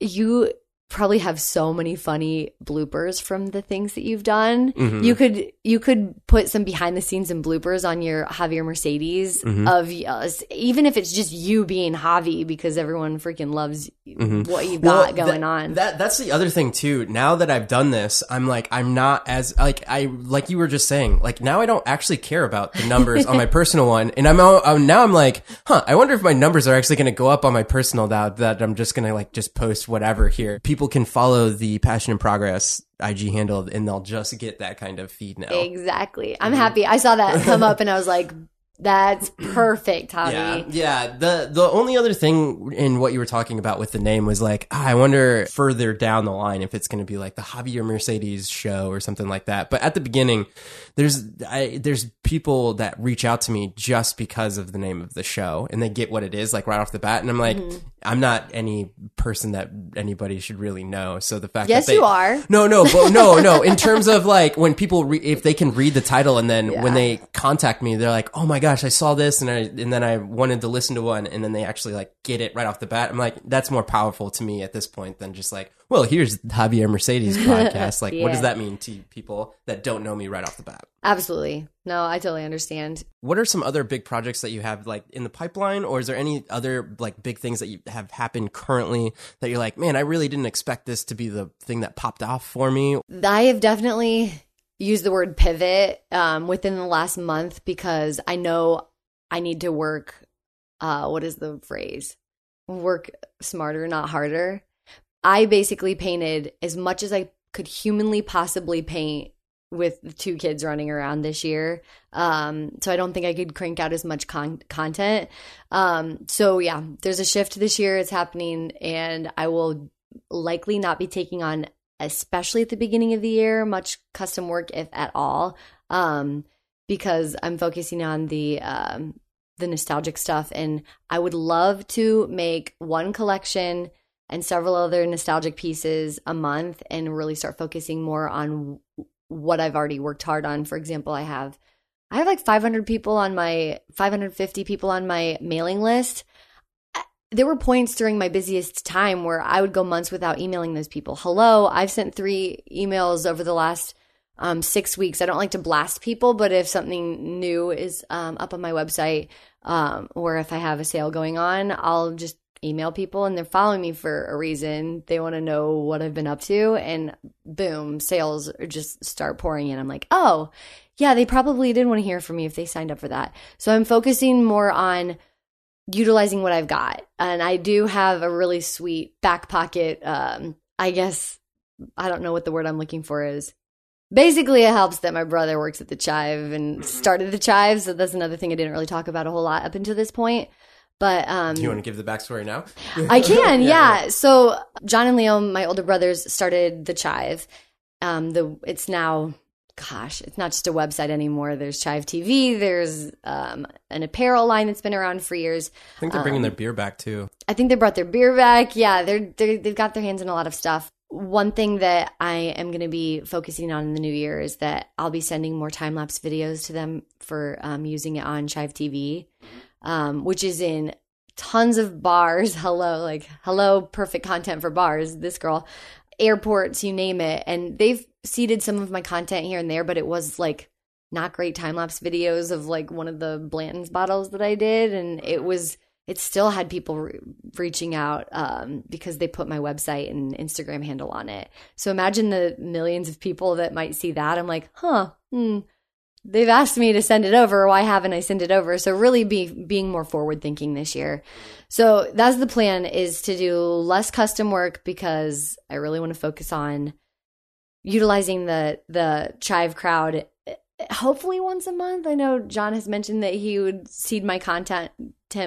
You probably have so many funny bloopers from the things that you've done. Mm-hmm. You could you could put some behind the scenes and bloopers on your Javier Mercedes Mm-hmm. of uh, even if it's just you being Javi because everyone freaking loves what you Mm-hmm. Well, got going that- on. That that's the other thing too. Now that I've done this, I'm like I'm not as like I like you were just saying. Like now I don't actually care about the numbers on my personal one, and I'm, I'm now I'm like, huh? I wonder if my numbers are actually going to go up on my personal now that I'm just going to like just post whatever here. People can follow the Passion in Progress IG handle, and they'll just get that kind of feed now. exactly. I'm Mm-hmm. happy. I saw that come up and I was like, that's perfect, Javi. Yeah, yeah. The the only other thing in what you were talking about with the name was like, ah, I wonder further down the line if it's going to be like the Javier Mercedes show or something like that. But at the beginning, there's I, there's people that reach out to me just because of the name of the show, and they get what it is like right off the bat, and I'm like, Mm-hmm. I'm not any person that anybody should really know. So the fact Yes, that they, you are. no, no, but no, no. In terms of like when people, re- if they can read the title and then Yeah. when they contact me, they're like, "Oh my gosh, I saw this," and I and then I wanted to listen to one, and then they actually like get it right off the bat. I'm like, that's more powerful to me at this point than just like, well, here's Javier Mercedes podcast. Like, what does that mean to people that don't know me right off the bat? Absolutely. No, I totally understand. What are some other big projects that you have like in the pipeline, or is there any other like big things that you have happened currently that you're like, man, I really didn't expect this to be the thing that popped off for me? I have definitely used the word pivot um, within the last month because I know I need to work. Uh, what is the phrase? Work smarter, not harder. I basically painted as much as I could humanly possibly paint with two kids running around this year. Um, so I don't think I could crank out as much con- content. Um, so yeah, there's a shift this year. It's happening, and I will likely not be taking on especially at the beginning of the year, much custom work, if at all, um, because I'm focusing on the um, the nostalgic stuff. And I would love to make one collection and several other nostalgic pieces a month and really start focusing more on what I've already worked hard on. For example, I have I have like 500 people on my 550 people on my mailing list. There were points during my busiest time where I would go months without emailing those people. Hello, I've sent three emails over the last um, six weeks. I don't like to blast people, but if something new is um, up on my website um, or if I have a sale going on, I'll just email people and they're following me for a reason. They want to know what I've been up to, and boom, sales just start pouring in. I'm like, oh, yeah, they probably didn't want to hear from me if they signed up for that. So I'm focusing more on utilizing what I've got. And I do have a really sweet back pocket, um, I guess, I don't know what the word I'm looking for is. Basically, it helps that my brother works at the Chive and started the Chive. So that's another thing I didn't really talk about a whole lot up until this point. But um, Do you want to give the backstory now? I can, yeah. yeah. So John and Leo, my older brothers, started the Chive. Um, the it's now, gosh, it's not just a website anymore. There's Chive TV. There's um, an apparel line that's been around for years. I think they're bringing um, their beer back too. I think they brought their beer back. Yeah, they're, they're they've got their hands in a lot of stuff. One thing that I am going to be focusing on in the new year is that I'll be sending more time lapse videos to them for um, using it on Chive TV um, which is in tons of bars. Hello, like, hello, perfect content for bars. This girl, airports, you name it. And they've seeded some of my content here and there, but it was like not great time lapse videos of like one of the Blanton's bottles that I did. And it was, it still had people re- reaching out um, because they put my website and Instagram handle on it. So imagine the millions of people that might see that. I'm like, huh, hmm, they've asked me to send it over. Why haven't I sent it over? So really be being more forward thinking this year. So that's the plan is to do less custom work because I really want to focus on utilizing the the chive crowd hopefully once a month. I know John has mentioned that he would seed my content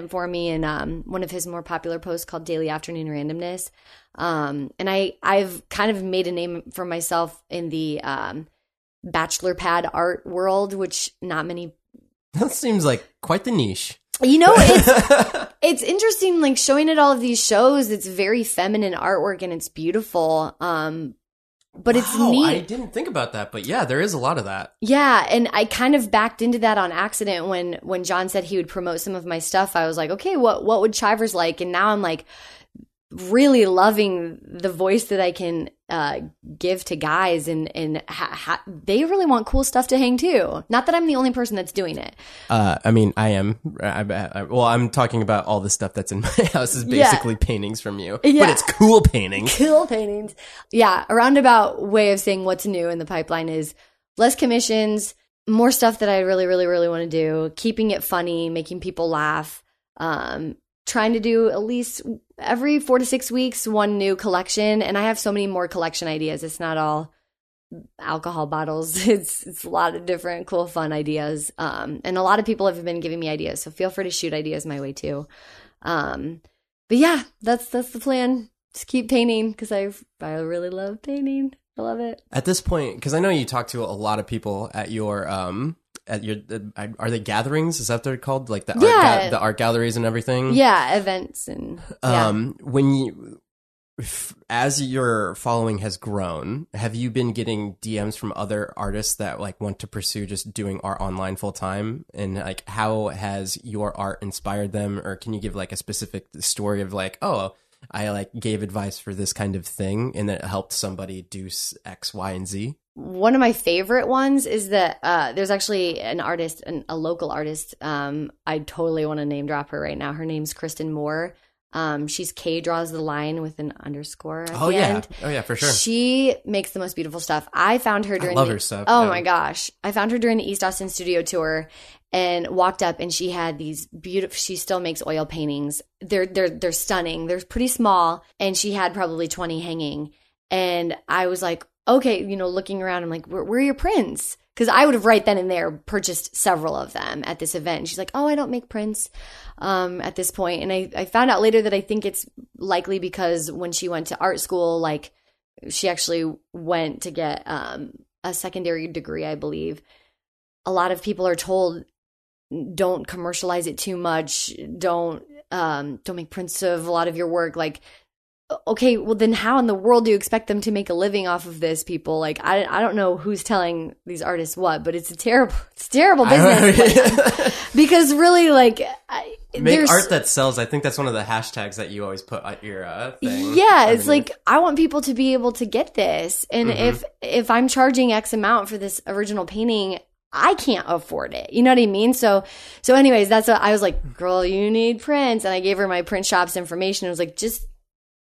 for me in um, one of his more popular posts called Daily Afternoon Randomness. Um, and I I've kind of made a name for myself in the um, bachelor pad art world, which not many. That seems like quite the niche. You know, it's it's interesting, like showing at all of these shows. It's very feminine artwork and it's beautiful. Um, but it's neat. I didn't think about that, but yeah, there is a lot of that. Yeah, and I kind of backed into that on accident when when John said he would promote some of my stuff. I was like, okay, what what would Chivers like? And now I'm like, really loving the voice that I can uh, give to guys, and and ha- ha- they really want cool stuff to hang too. Not that I'm the only person that's doing it. Uh, I mean, I am. I, I, well, I'm talking about all the stuff that's in my house is basically yeah. paintings from you, yeah. but it's cool paintings. Cool paintings. Yeah, a roundabout way of saying what's new in the pipeline is less commissions, more stuff that I really, really, really want to do. Keeping it funny, making people laugh. Um, trying to do at least every four to six weeks one new collection. And i have so many more collection ideas. It's not all alcohol bottles. It's it's a lot of different cool fun ideas. Um, and a lot of people have been giving me ideas. So feel free to shoot ideas my way too. Um, but yeah that's that's the plan. Just keep painting because i i really love painting. I love it. At this point because i know you talk to a lot of people at your um at your are they gatherings? Is that what they're called? Like the yeah. art ga- the art galleries and everything. Yeah, events and yeah. um when you as your following has grown, have you been getting DMs from other artists that like want to pursue just doing art online full time? And like, how has your art inspired them? Or can you give like a specific story of like, oh, I like gave advice for this kind of thing and it helped somebody do X, Y, and Z? one of my favorite ones is that uh, there's actually an artist, an, a local artist. Um, I totally want to name drop her right now. Her name's Kristen Moore. Um, she's K draws the line with an underscore. oh yeah, end. oh yeah, for sure. She makes the most beautiful stuff. I found her during. I love the, her stuff. Oh yeah. my gosh, I found her during the East Austin studio tour, and walked up, and she had these beautiful. She still makes oil paintings. They're they're they're stunning. They're pretty small, and she had probably twenty hanging. And I was like, okay, you know, looking around, I'm like, where, where are your prints? Because I would have right then and there purchased several of them at this event. And she's like, oh, I don't make prints um, at this point. And I, I found out later that I think it's likely because when she went to art school, like she actually went to get um, a secondary degree, I believe. A lot of people are told don't commercialize it too much. Don't um, don't make prints of a lot of your work. Like, okay, well then how in the world do you expect them to make a living off of this? People like I I don't know who's telling these artists what, but it's a terrible it's a terrible business because really like. I, Make art that sells. I think that's one of the hashtags that you always put at your uh, thing. yeah it's underneath. like i want people to be able to get this and Mm-hmm. if if i'm charging x amount for this original painting i can't afford it. You know what i mean? So so anyways that's what i was like girl you need prints. And i gave her my print shop's information. I was like just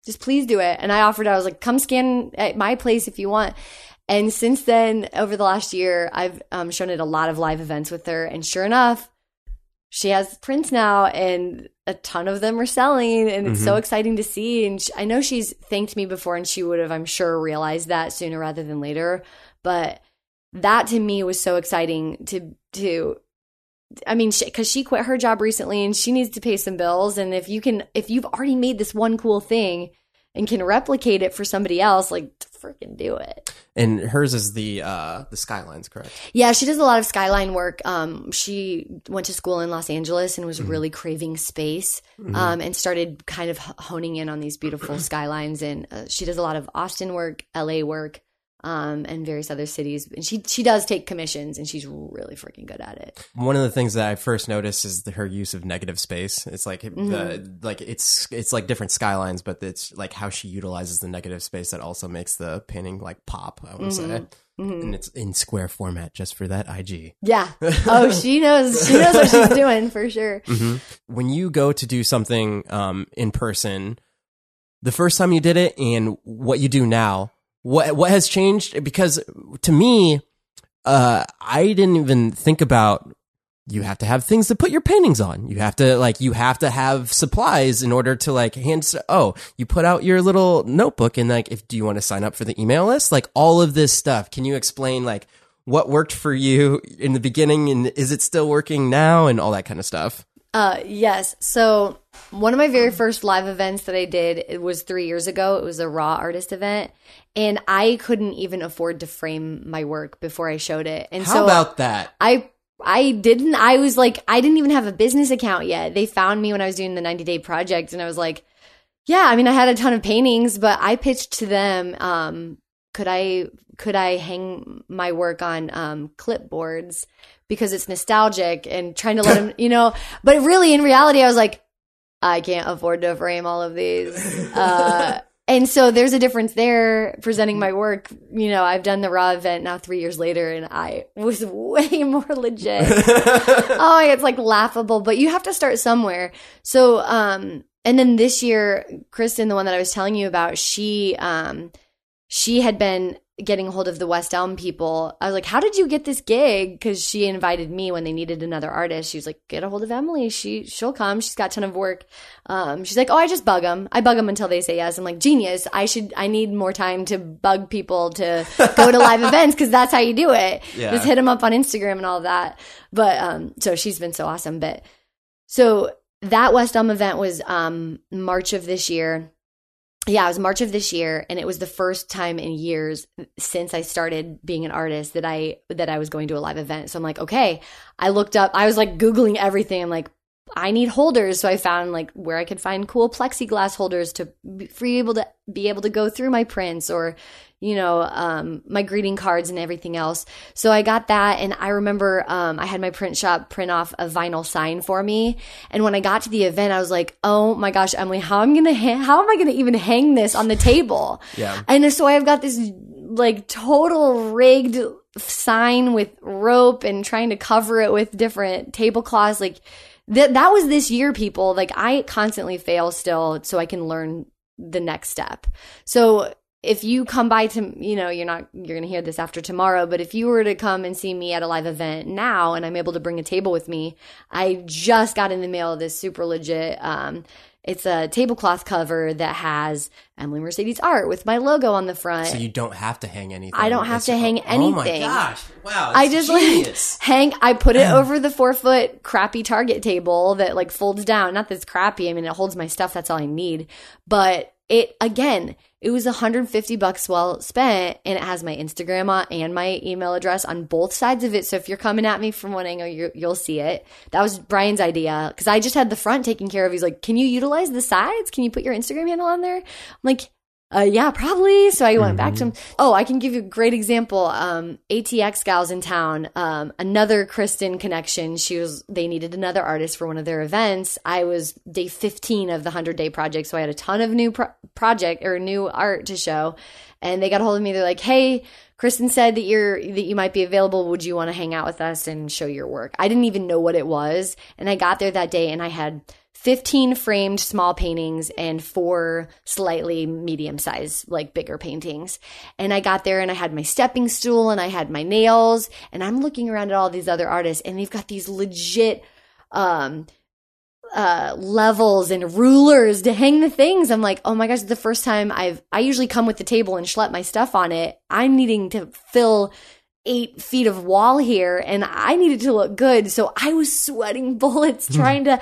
just please do it. And i offered i was like come scan at my place if you want. And since then over the last year i've um, shown it a lot of live events with her. And sure enough she has prints now and a ton of them are selling. And it's so exciting to see. And sh i know she's thanked me before and she would have i'm sure realized that sooner rather than later. But that to me was so exciting to to i mean because she, quit her job recently and she needs to pay some bills and if you can if you've already made this one cool thing and can replicate it for somebody else like freaking do it and hers is the uh the skylines, correct? yeah, she does a lot of skyline work. Um, she went to school in Los Angeles and was really craving space, um, and started kind of honing in on these beautiful skylines. And uh, she does a lot of Austin work, LA work, um, and various other cities. And she she does take commissions, and she's really freaking good at it. One of the things that I first noticed is the, her use of negative space. It's like Mm-hmm. the like it's it's like different skylines, but it's like how she utilizes the negative space that also makes the painting like pop. I would Mm-hmm. say, and it's in square format just for that IG. Yeah. Oh, she knows. She knows what she's doing for sure. when you go to do something um, in person, the first time you did it and what you do now, what what has changed? Because to me, uh, I didn't even think about you have to have things to put your paintings on. You have to like you have to have supplies in order to like hand. Oh, you put out your little notebook and like if do you want to sign up for the email list? Like all of this stuff. Can you explain like what worked for you in the beginning and is it still working now and all that kind of stuff? Uh, yes. So one of my very first live events that I did it was three years ago. It was a raw artist event, and I couldn't even afford to frame my work before I showed it. And How so about that? I I didn't. I was like, I didn't even have a business account yet. They found me when I was doing the 90 day project, and I was like, yeah. I mean, I had a ton of paintings, but I pitched to them. Um, could I could I hang my work on um, clipboards because it's nostalgic and trying to let them, you know. But really, in reality, I was like, I can't afford to frame all of these. Uh, and so there's a difference there presenting my work. You know, I've done the raw event now three years later and I was way more legit. oh, it's like laughable, but you have to start somewhere. So, um, and then this year, Kristen, the one that I was telling you about, she, um, she had been getting a hold of the West Elm people. I was like, "How did you get this gig?" Because she invited me when they needed another artist. She was like, "Get a hold of Emily. She she'll come. She's got a ton of work." Um, she's like, "Oh, I just bug them. I bug them until they say yes." I'm like, "Genius. I should. I need more time to bug people to go to live events because that's how you do it. Yeah. Just hit them up on Instagram and all that." But um, so she's been so awesome. But so that West Elm event was um March of this year yeah, it was March of this year, and it was the first time in years since I started being an artist that I that I was going to a live event. So I'm like, okay. I looked up. I was like googling everything. I'm like, I need holders. So I found like where I could find cool plexiglass holders to be able to be able to go through my prints or you know um, my greeting cards and everything else. So I got that, and I remember um, I had my print shop print off a vinyl sign for me. And when I got to the event, I was like, oh my gosh, Emily, how am I gonna ha- how am I gonna even hang this on the table? Yeah. And so I've got this like total rigged sign with rope and trying to cover it with different tablecloths. Like that that was this year, people. Like I constantly fail still so I can learn the next step. So if you come by to you know you're not you're gonna hear this after tomorrow but if you were to come and see me at a live event now and i'm able to bring a table with me i just got in the mail this super legit um it's a tablecloth cover that has emily mercedes art with my logo on the front So you don't have to hang anything. I don't have It's- to hang anything. Oh my gosh! Wow, I that's just like hang. I put it over the four foot crappy Target table that like folds down. Not that it's crappy. I mean, it holds my stuff. That's all I need. But it again, it was 150 bucks well spent and it has my Instagram and my email address on both sides of it. So if you're coming at me from one angle, you will see it. That was Brian's idea because I just had the front taken care of. He's like, can you utilize the sides? Can you put your Instagram handle on there? I'm like, uh, yeah, probably. So I went mm-hmm. back to him. Oh, I can give you a great example. Um, ATX gals in town, um, another Kristen connection. She was, they needed another artist for one of their events. I was day 15 of the 100 day project. So I had a ton of new pro- project or new art to show. And they got a hold of me. They're like, Hey, Kristen said that you're, that you might be available. Would you want to hang out with us and show your work? I didn't even know what it was. And I got there that day and I had 15 framed small paintings and four slightly medium sized, like bigger paintings. And I got there and I had my stepping stool and I had my nails and I'm looking around at all these other artists and they've got these legit, um, uh, levels and rulers to hang the things. I'm like, oh my gosh, the first time I've, I usually come with the table and schlep my stuff on it. I'm needing to fill eight feet of wall here and I needed to look good. So I was sweating bullets trying to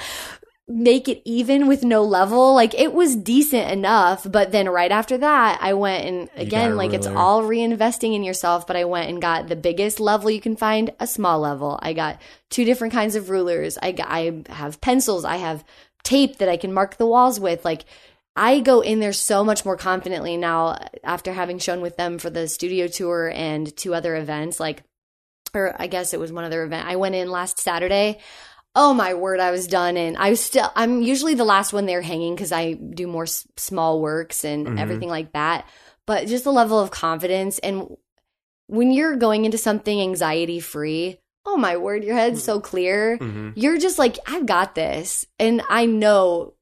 make it even with no level. Like it was decent enough, but then right after that, I went and again, like it's all reinvesting in yourself, but I went and got the biggest level you can find, a small level. I got two different kinds of rulers. I got, I have pencils, I have tape that I can mark the walls with. Like I go in there so much more confidently now uh, after having shown with them for the studio tour and two other events like or I guess it was one other event. I went in last Saturday oh my word, I was done. And I was still, I'm usually the last one there hanging because I do more s- small works and mm-hmm. everything like that. But just the level of confidence. And when you're going into something anxiety free, oh my word, your head's so clear. Mm-hmm. You're just like, I've got this. And I know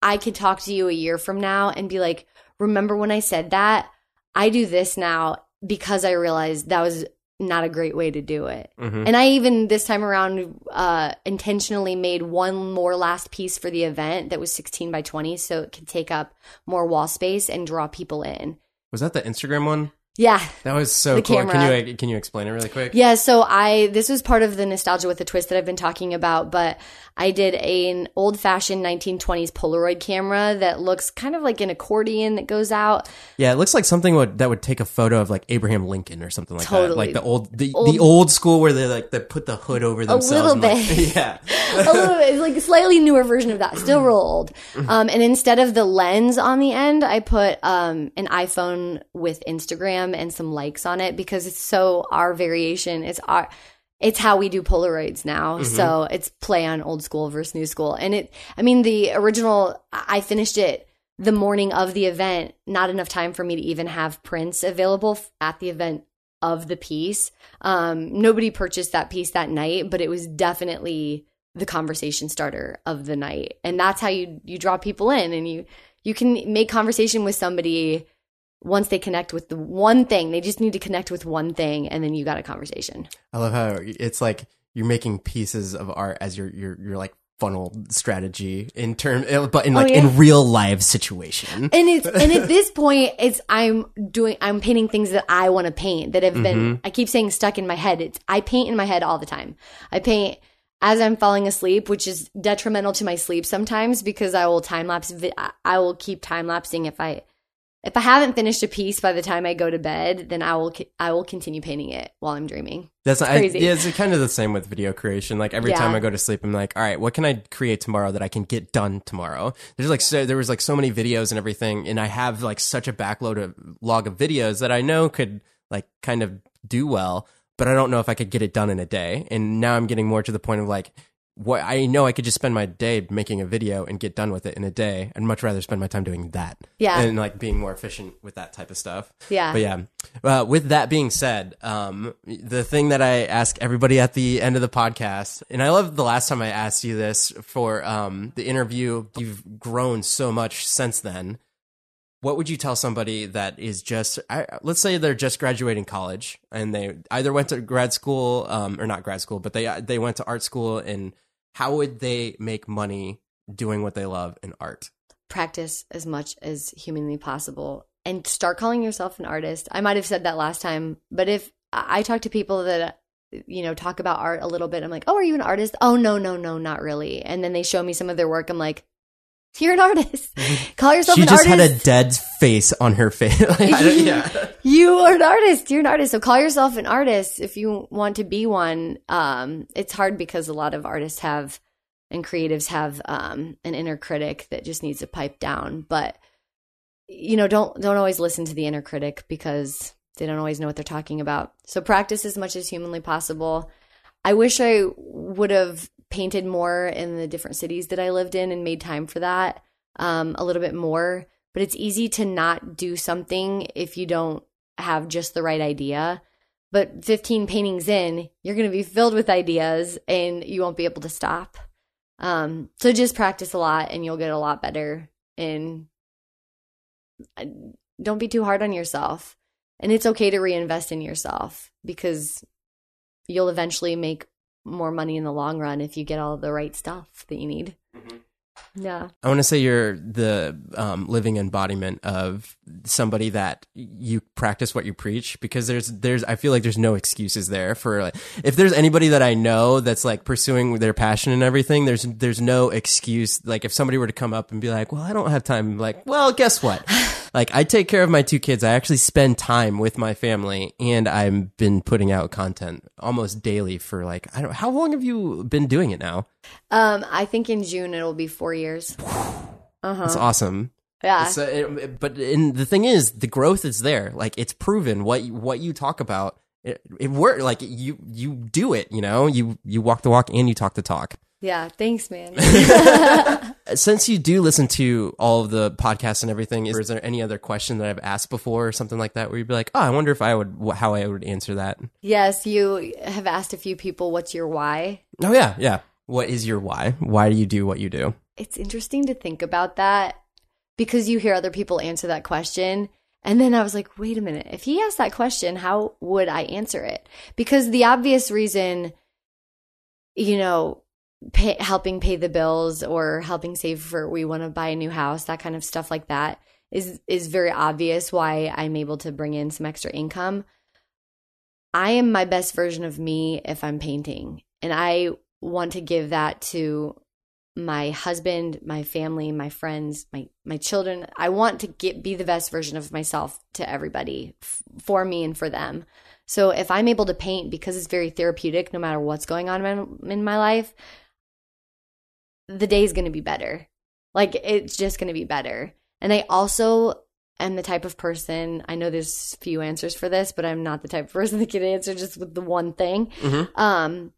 I could talk to you a year from now and be like, remember when I said that? I do this now because I realized that was not a great way to do it. Mm-hmm. And I even this time around uh, intentionally made one more last piece for the event that was 16 by 20 so it could take up more wall space and draw people in. Was that the Instagram one? Yeah. That was so the cool. Camera. Can you can you explain it really quick? Yeah, so I this was part of the nostalgia with the twist that I've been talking about, but I did a, an old fashioned 1920s Polaroid camera that looks kind of like an accordion that goes out. Yeah, it looks like something would, that would take a photo of like Abraham Lincoln or something like totally. that. Like the old the old, the old school where they like they put the hood over themselves. A little bit. Like, yeah. a little bit. It's like a slightly newer version of that. Still real old. Um, and instead of the lens on the end, I put um, an iPhone with Instagram and some likes on it because it's so our variation. It's our it's how we do Polaroids now. Mm-hmm. So it's play on old school versus new school. And it, I mean, the original, I finished it the morning of the event, not enough time for me to even have prints available at the event of the piece. Um, nobody purchased that piece that night, but it was definitely the conversation starter of the night. And that's how you, you draw people in and you, you can make conversation with somebody once they connect with the one thing, they just need to connect with one thing, and then you got a conversation. I love how it's like you're making pieces of art as your your your like funnel strategy in term, eh, but in oh, like oh, yeah. in real life situation. And it's and at this point, it's I'm doing I'm painting things that I want to paint that have been mm-hmm. I keep saying stuck in my head. It's I paint in my head all the time. I paint as I'm falling asleep, which is detrimental to my sleep sometimes because I will time lapse. I will keep time lapsing if I if I haven't finished a piece by the time I go to bed, then I will I will continue painting it while I'm dreaming. That's it's crazy. I, yeah, it's kind of the same with video creation. Like every yeah. time I go to sleep, I'm like, all right, what can I create tomorrow that I can get done tomorrow? There's like so, there was like so many videos and everything, and I have like such a backlog of log of videos that I know could like kind of do well, but I don't know if I could get it done in a day. And now I'm getting more to the point of like what I know I could just spend my day making a video and get done with it in a day. I'd much rather spend my time doing that. Yeah. And like being more efficient with that type of stuff. Yeah. But yeah. Uh, with that being said, um, the thing that I ask everybody at the end of the podcast, and I love the last time I asked you this for um, the interview, you've grown so much since then. What would you tell somebody that is just, I, let's say they're just graduating college and they either went to grad school, um, or not grad school, but they they went to art school and how would they make money doing what they love in art? Practice as much as humanly possible and start calling yourself an artist. I might have said that last time, but if I talk to people that you know talk about art a little bit, I'm like, "Oh, are you an artist?" "Oh, no, no, no, not really." And then they show me some of their work. I'm like, You're an artist. Call yourself she an artist. She just had a dead face on her face. Like, yeah. you are an artist. You're an artist. So call yourself an artist if you want to be one. Um, it's hard because a lot of artists have and creatives have um, an inner critic that just needs to pipe down. But you know, don't don't always listen to the inner critic because they don't always know what they're talking about. So practice as much as humanly possible. I wish I would have painted more in the different cities that I lived in and made time for that um, a little bit more. But it's easy to not do something if you don't have just the right idea. But 15 paintings in, you're going to be filled with ideas and you won't be able to stop. Um, so just practice a lot and you'll get a lot better. And uh, don't be too hard on yourself. And it's okay to reinvest in yourself because you'll eventually make more money in the long run if you get all the right stuff that you need. Yeah. I want to say you're the um, living embodiment of somebody that you practice what you preach because there's there's I feel like there's no excuses there for like if there's anybody that I know that's like pursuing their passion and everything there's there's no excuse like if somebody were to come up and be like well I don't have time I'm like well guess what like I take care of my two kids I actually spend time with my family and I've been putting out content almost daily for like I don't how long have you been doing it now Um, I think in June it'll be four years. uh-huh. that's awesome Yeah. So, it, but and the thing is, the growth is there. Like it's proven what what you talk about. It, it worked. Like you you do it. You know, you you walk the walk and you talk the talk. Yeah. Thanks, man. Since you do listen to all of the podcasts and everything, is, is there any other question that I've asked before or something like that where you'd be like, oh, I wonder if I would how I would answer that? yes, you have asked a few people, what's your why? Oh yeah, yeah. What is your why? Why do you do what you do? It's interesting to think about that because you hear other people answer that question. And then I was like, wait a minute. If he asked that question, how would I answer it? Because the obvious reason, you know, pay, helping pay the bills or helping save for we want to buy a new house, that kind of stuff like that is is very obvious why I'm able to bring in some extra income. I am my best version of me if I'm painting, and I want to give that to my husband, my family, my friends, my my children. I want to get be the best version of myself to everybody f- for me and for them. So if I'm able to paint because it's very therapeutic no matter what's going on in, in my life, the day's going to be better. Like it's just going to be better. And I also am the type of person, I know there's few answers for this, but I'm not the type of person that can answer just with the one thing. Mhm. Um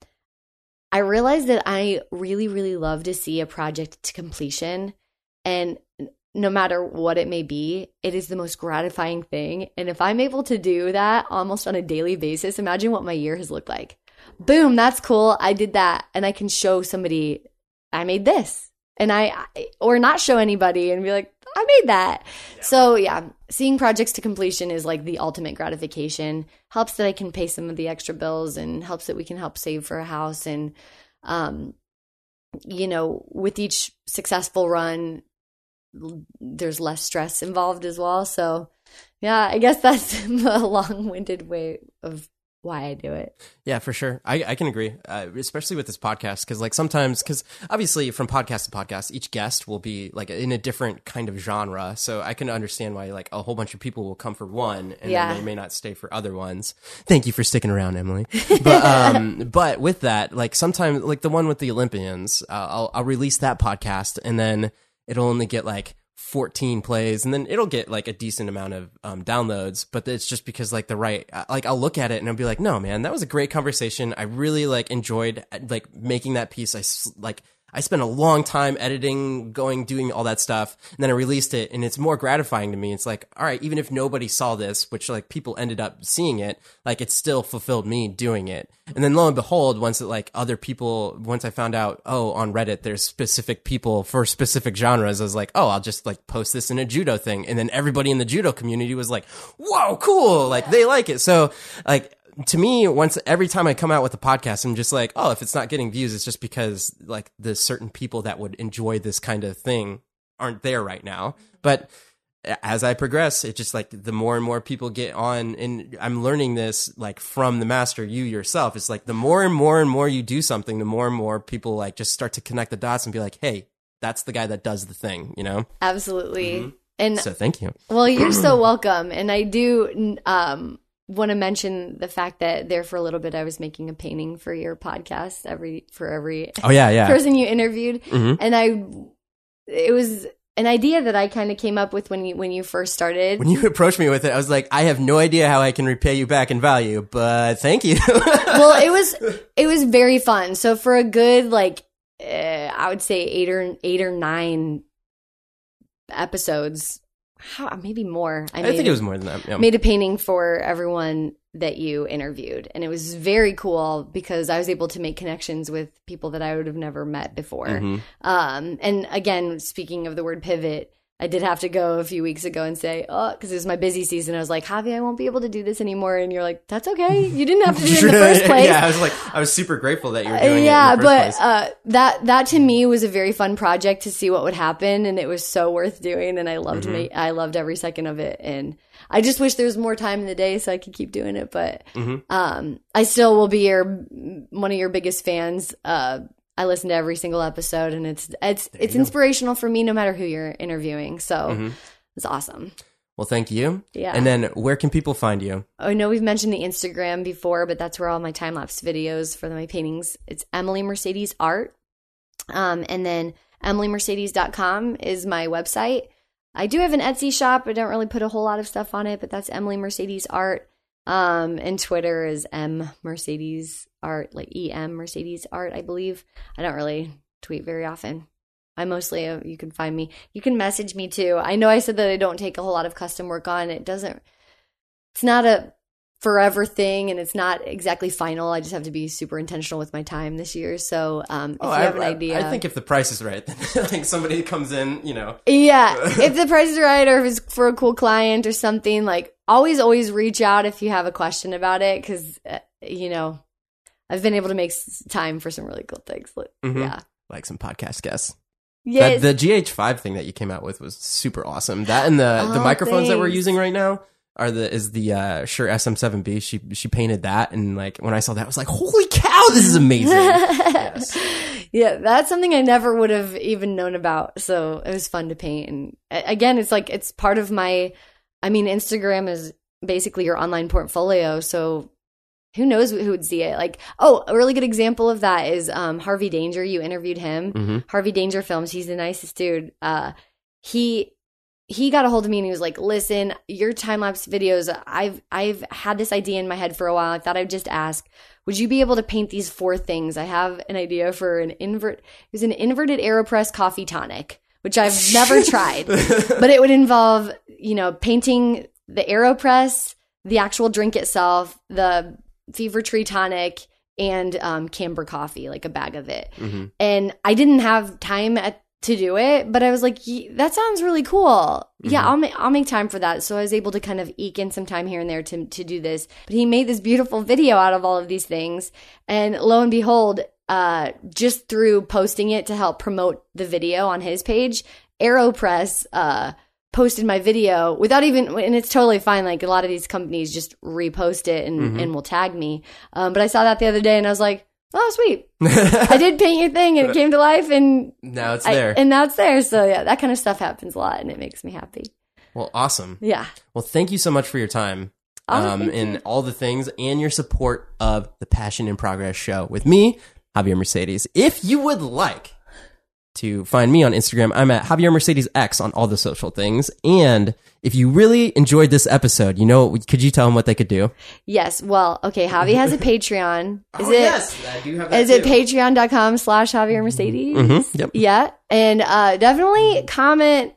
I realized that I really really love to see a project to completion and no matter what it may be, it is the most gratifying thing. And if I'm able to do that almost on a daily basis, imagine what my year has looked like. Boom, that's cool. I did that. And I can show somebody I made this. And I, or not show anybody and be like, I made that. So yeah, seeing projects to completion is like the ultimate gratification. Helps that I can pay some of the extra bills and helps that we can help save for a house. And, um, you know, with each successful run, there's less stress involved as well. So yeah, I guess that's a long winded way of why I do it. Yeah, for sure. I, I can agree, uh, especially with this podcast, because like sometimes, because obviously from podcast to podcast, each guest will be like in a different kind of genre. So I can understand why like a whole bunch of people will come for one, and Yeah. then they may not stay for other ones. Thank you for sticking around, Emily. But um, but with that, like sometimes, like the one with the Olympians, uh, I'll I'll release that podcast, and then it'll only get like 14 plays and then it'll get like a decent amount of um, downloads but it's just because like the right uh, like i'll look at it and i'll be like no man that was a great conversation. I really like enjoyed uh, like making that piece. I like i spent a long time editing going doing all that stuff and then i released it and it's more gratifying to me. It's like all right even if nobody saw this which like people ended up seeing it like it still fulfilled me doing it. And then lo and behold once it like other people once i found out oh on reddit there's specific people for specific genres i was like oh i'll just like post this in a judo thing. And then everybody in the judo community was like whoa cool like they like it. So like to me once every time i come out with a podcast i'm just like oh if it's not getting views it's just because like the certain people that would enjoy this kind of thing aren't there right now but as I progress, it's just like the more and more people get on, and I'm learning this like from the master, you yourself. It's like the more and more and more you do something, the more and more people like just start to connect the dots and be like, hey, that's the guy that does the thing, you know. Absolutely. And So thank you. well, you're so welcome. And I do um want to mention the fact that there for a little bit I was making a painting for your podcast every for every Oh yeah, yeah. person you interviewed, Mhm. and I it was an idea that I kind of came up with when you when you first started. When you approached me with it, I was like, I have no idea how I can repay you back in value, but thank you. well, it was it was very fun. So for a good like uh, I would say eight or eight or nine episodes, how, maybe more. I made think it was more than that. Yeah. made a painting for everyone that you interviewed and it was very cool because i was able to make connections with people that i would have never met before Mhm. um, and again speaking of the word pivot i did have to go a few weeks ago and say oh because it was my busy season i was like javi i won't be able to do this anymore and you're like that's okay you didn't have to do it in the first place yeah, I was like, I was super grateful that you were doing yeah, it. first but uh, that that to me was a very fun project to see what would happen, and it was so worth doing, and I loved Mm-hmm. ma- I loved every second of it, and I just wish there was more time in the day so I could keep doing it, but Mhm. um, I still will be your one of your biggest fans. Uh, I listen to every single episode, and it's it's it's you go. inspirational for me, no matter who you're interviewing. So Mhm. it's awesome. Well, thank you. Yeah. And then where can people find you? I know we've mentioned the Instagram before, but that's where all my time lapse videos for my paintings. It's Emily Mercedes Art. Um, and then emilymercedes.com is my website. I do have an Etsy shop. I don't really put a whole lot of stuff on it, but that's Emily Mercedes Art. Um, and Twitter is M Mercedes Art, like E M Mercedes Art, I believe. I don't really tweet very often. I mostly, uh, you can find me. You can message me too. I know I said that I don't take a whole lot of custom work on. It doesn't, it's not a forever thing and it's not exactly final. I just have to be super intentional with my time this year. So, um, if Oh, you I, have an I- idea. I think if the price is right, then like somebody comes in, you know. Yeah, if the price is right or if it's for a cool client or something, like always, always reach out if you have a question about it because, uh, you know, I've been able to make s- time for some really cool things. Like, Mhm. Yeah. Like some podcast guests. Yeah. The GH5 thing that you came out with was super awesome. That and the the Oh, microphones that we're using right now are the is the uh Shure SM7B. She she painted that and like when I saw that I was like, "Holy cow, this is amazing." yes. yeah, that's something I never would have even known about. So it was fun to paint. And again, it's like it's part of my. I mean, Instagram is basically your online portfolio. So who knows who would see it? Like, oh, a really good example of that is um, Harvey Danger. You interviewed him. Mhm. Harvey Danger Films. He's the nicest dude. Uh, he he got a hold of me and he was like, "Listen, your time lapse videos. I've I've had this idea in my head for a while. I thought I'd just ask, would you be able to paint these four things? I have an idea for an invert. It was an inverted Aeropress coffee tonic, which I've never tried, but it would involve you know painting the Aeropress, the actual drink itself, the Fever Tree tonic." And um, Camber coffee, like a bag of it Mhm. and I didn't have time at, to do it, but I was like, that sounds really cool. Yeah, Mhm. I'll make I'll make time for that. So I was able to kind of eke in some time here and there to to do this. But he made this beautiful video out of all of these things, and lo and behold, uh, just through posting it to help promote the video on his page, Aeropress uh posted my video without even and it's totally fine like a lot of these companies just repost it and, Mhm. and will tag me um, but i saw that the other day and i was like oh sweet I did paint your thing and it came to life and now it's I, there. and now it's there. So yeah, that kind of stuff happens a lot and it makes me happy. well, awesome. Yeah. Well, thank you so much for your time. Oh, um, and you. all the things and your support of the Passion in Progress show with me, Javier Mercedes. If you would like to find me on Instagram, I'm at Javier Mercedes X on all the social things. And if you really enjoyed this episode, you know, could you tell them what they could do? Yes. Well, okay. Javi has a Patreon. Is it? Oh, I do have Is it patreon.com slash Javier Mercedes? Mhm, yep. Yeah. And uh, definitely comment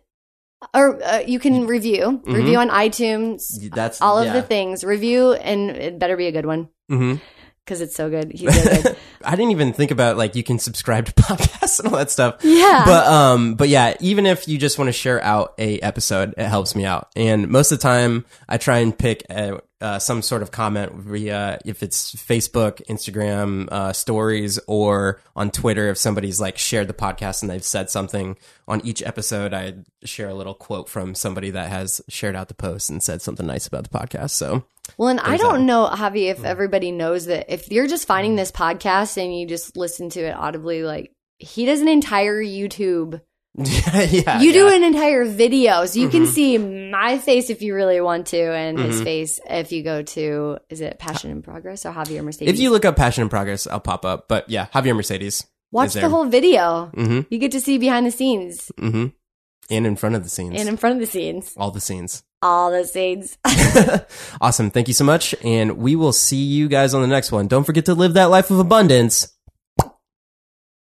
or uh, you can review, review on iTunes, That's all of yeah. the things. Review and it better be a good one Mhm. Because it's so good. He's so good. I didn't even think about like you can subscribe to podcasts and all that stuff. Yeah. But um but yeah, even if you just want to share out a episode, it helps me out. And most of the time I try and pick a, uh, some sort of comment via if it's Facebook, Instagram, uh, stories or on Twitter if somebody's like shared the podcast and they've said something on each episode, I share a little quote from somebody that has shared out the post and said something nice about the podcast. So Well, and I don't that. know, Javi, if everybody knows that if you're just finding this podcast and you just listen to it audibly, like he does an entire YouTube yeah, you do an entire video, so you can Mhm. see my face if you really want to, and his Mhm. face if you go to is it Passion in Progress or Javier Mercedes? If you look up Passion in Progress, I'll pop up. But yeah, Javier Mercedes. watch the whole video, Mm-hmm. you get to see behind the scenes Mm-hmm. And in front of the scenes. and in front of the scenes, all the scenes. all the scenes. awesome. Thank you so much. And we will see you guys on the next one. Don't forget to live that life of abundance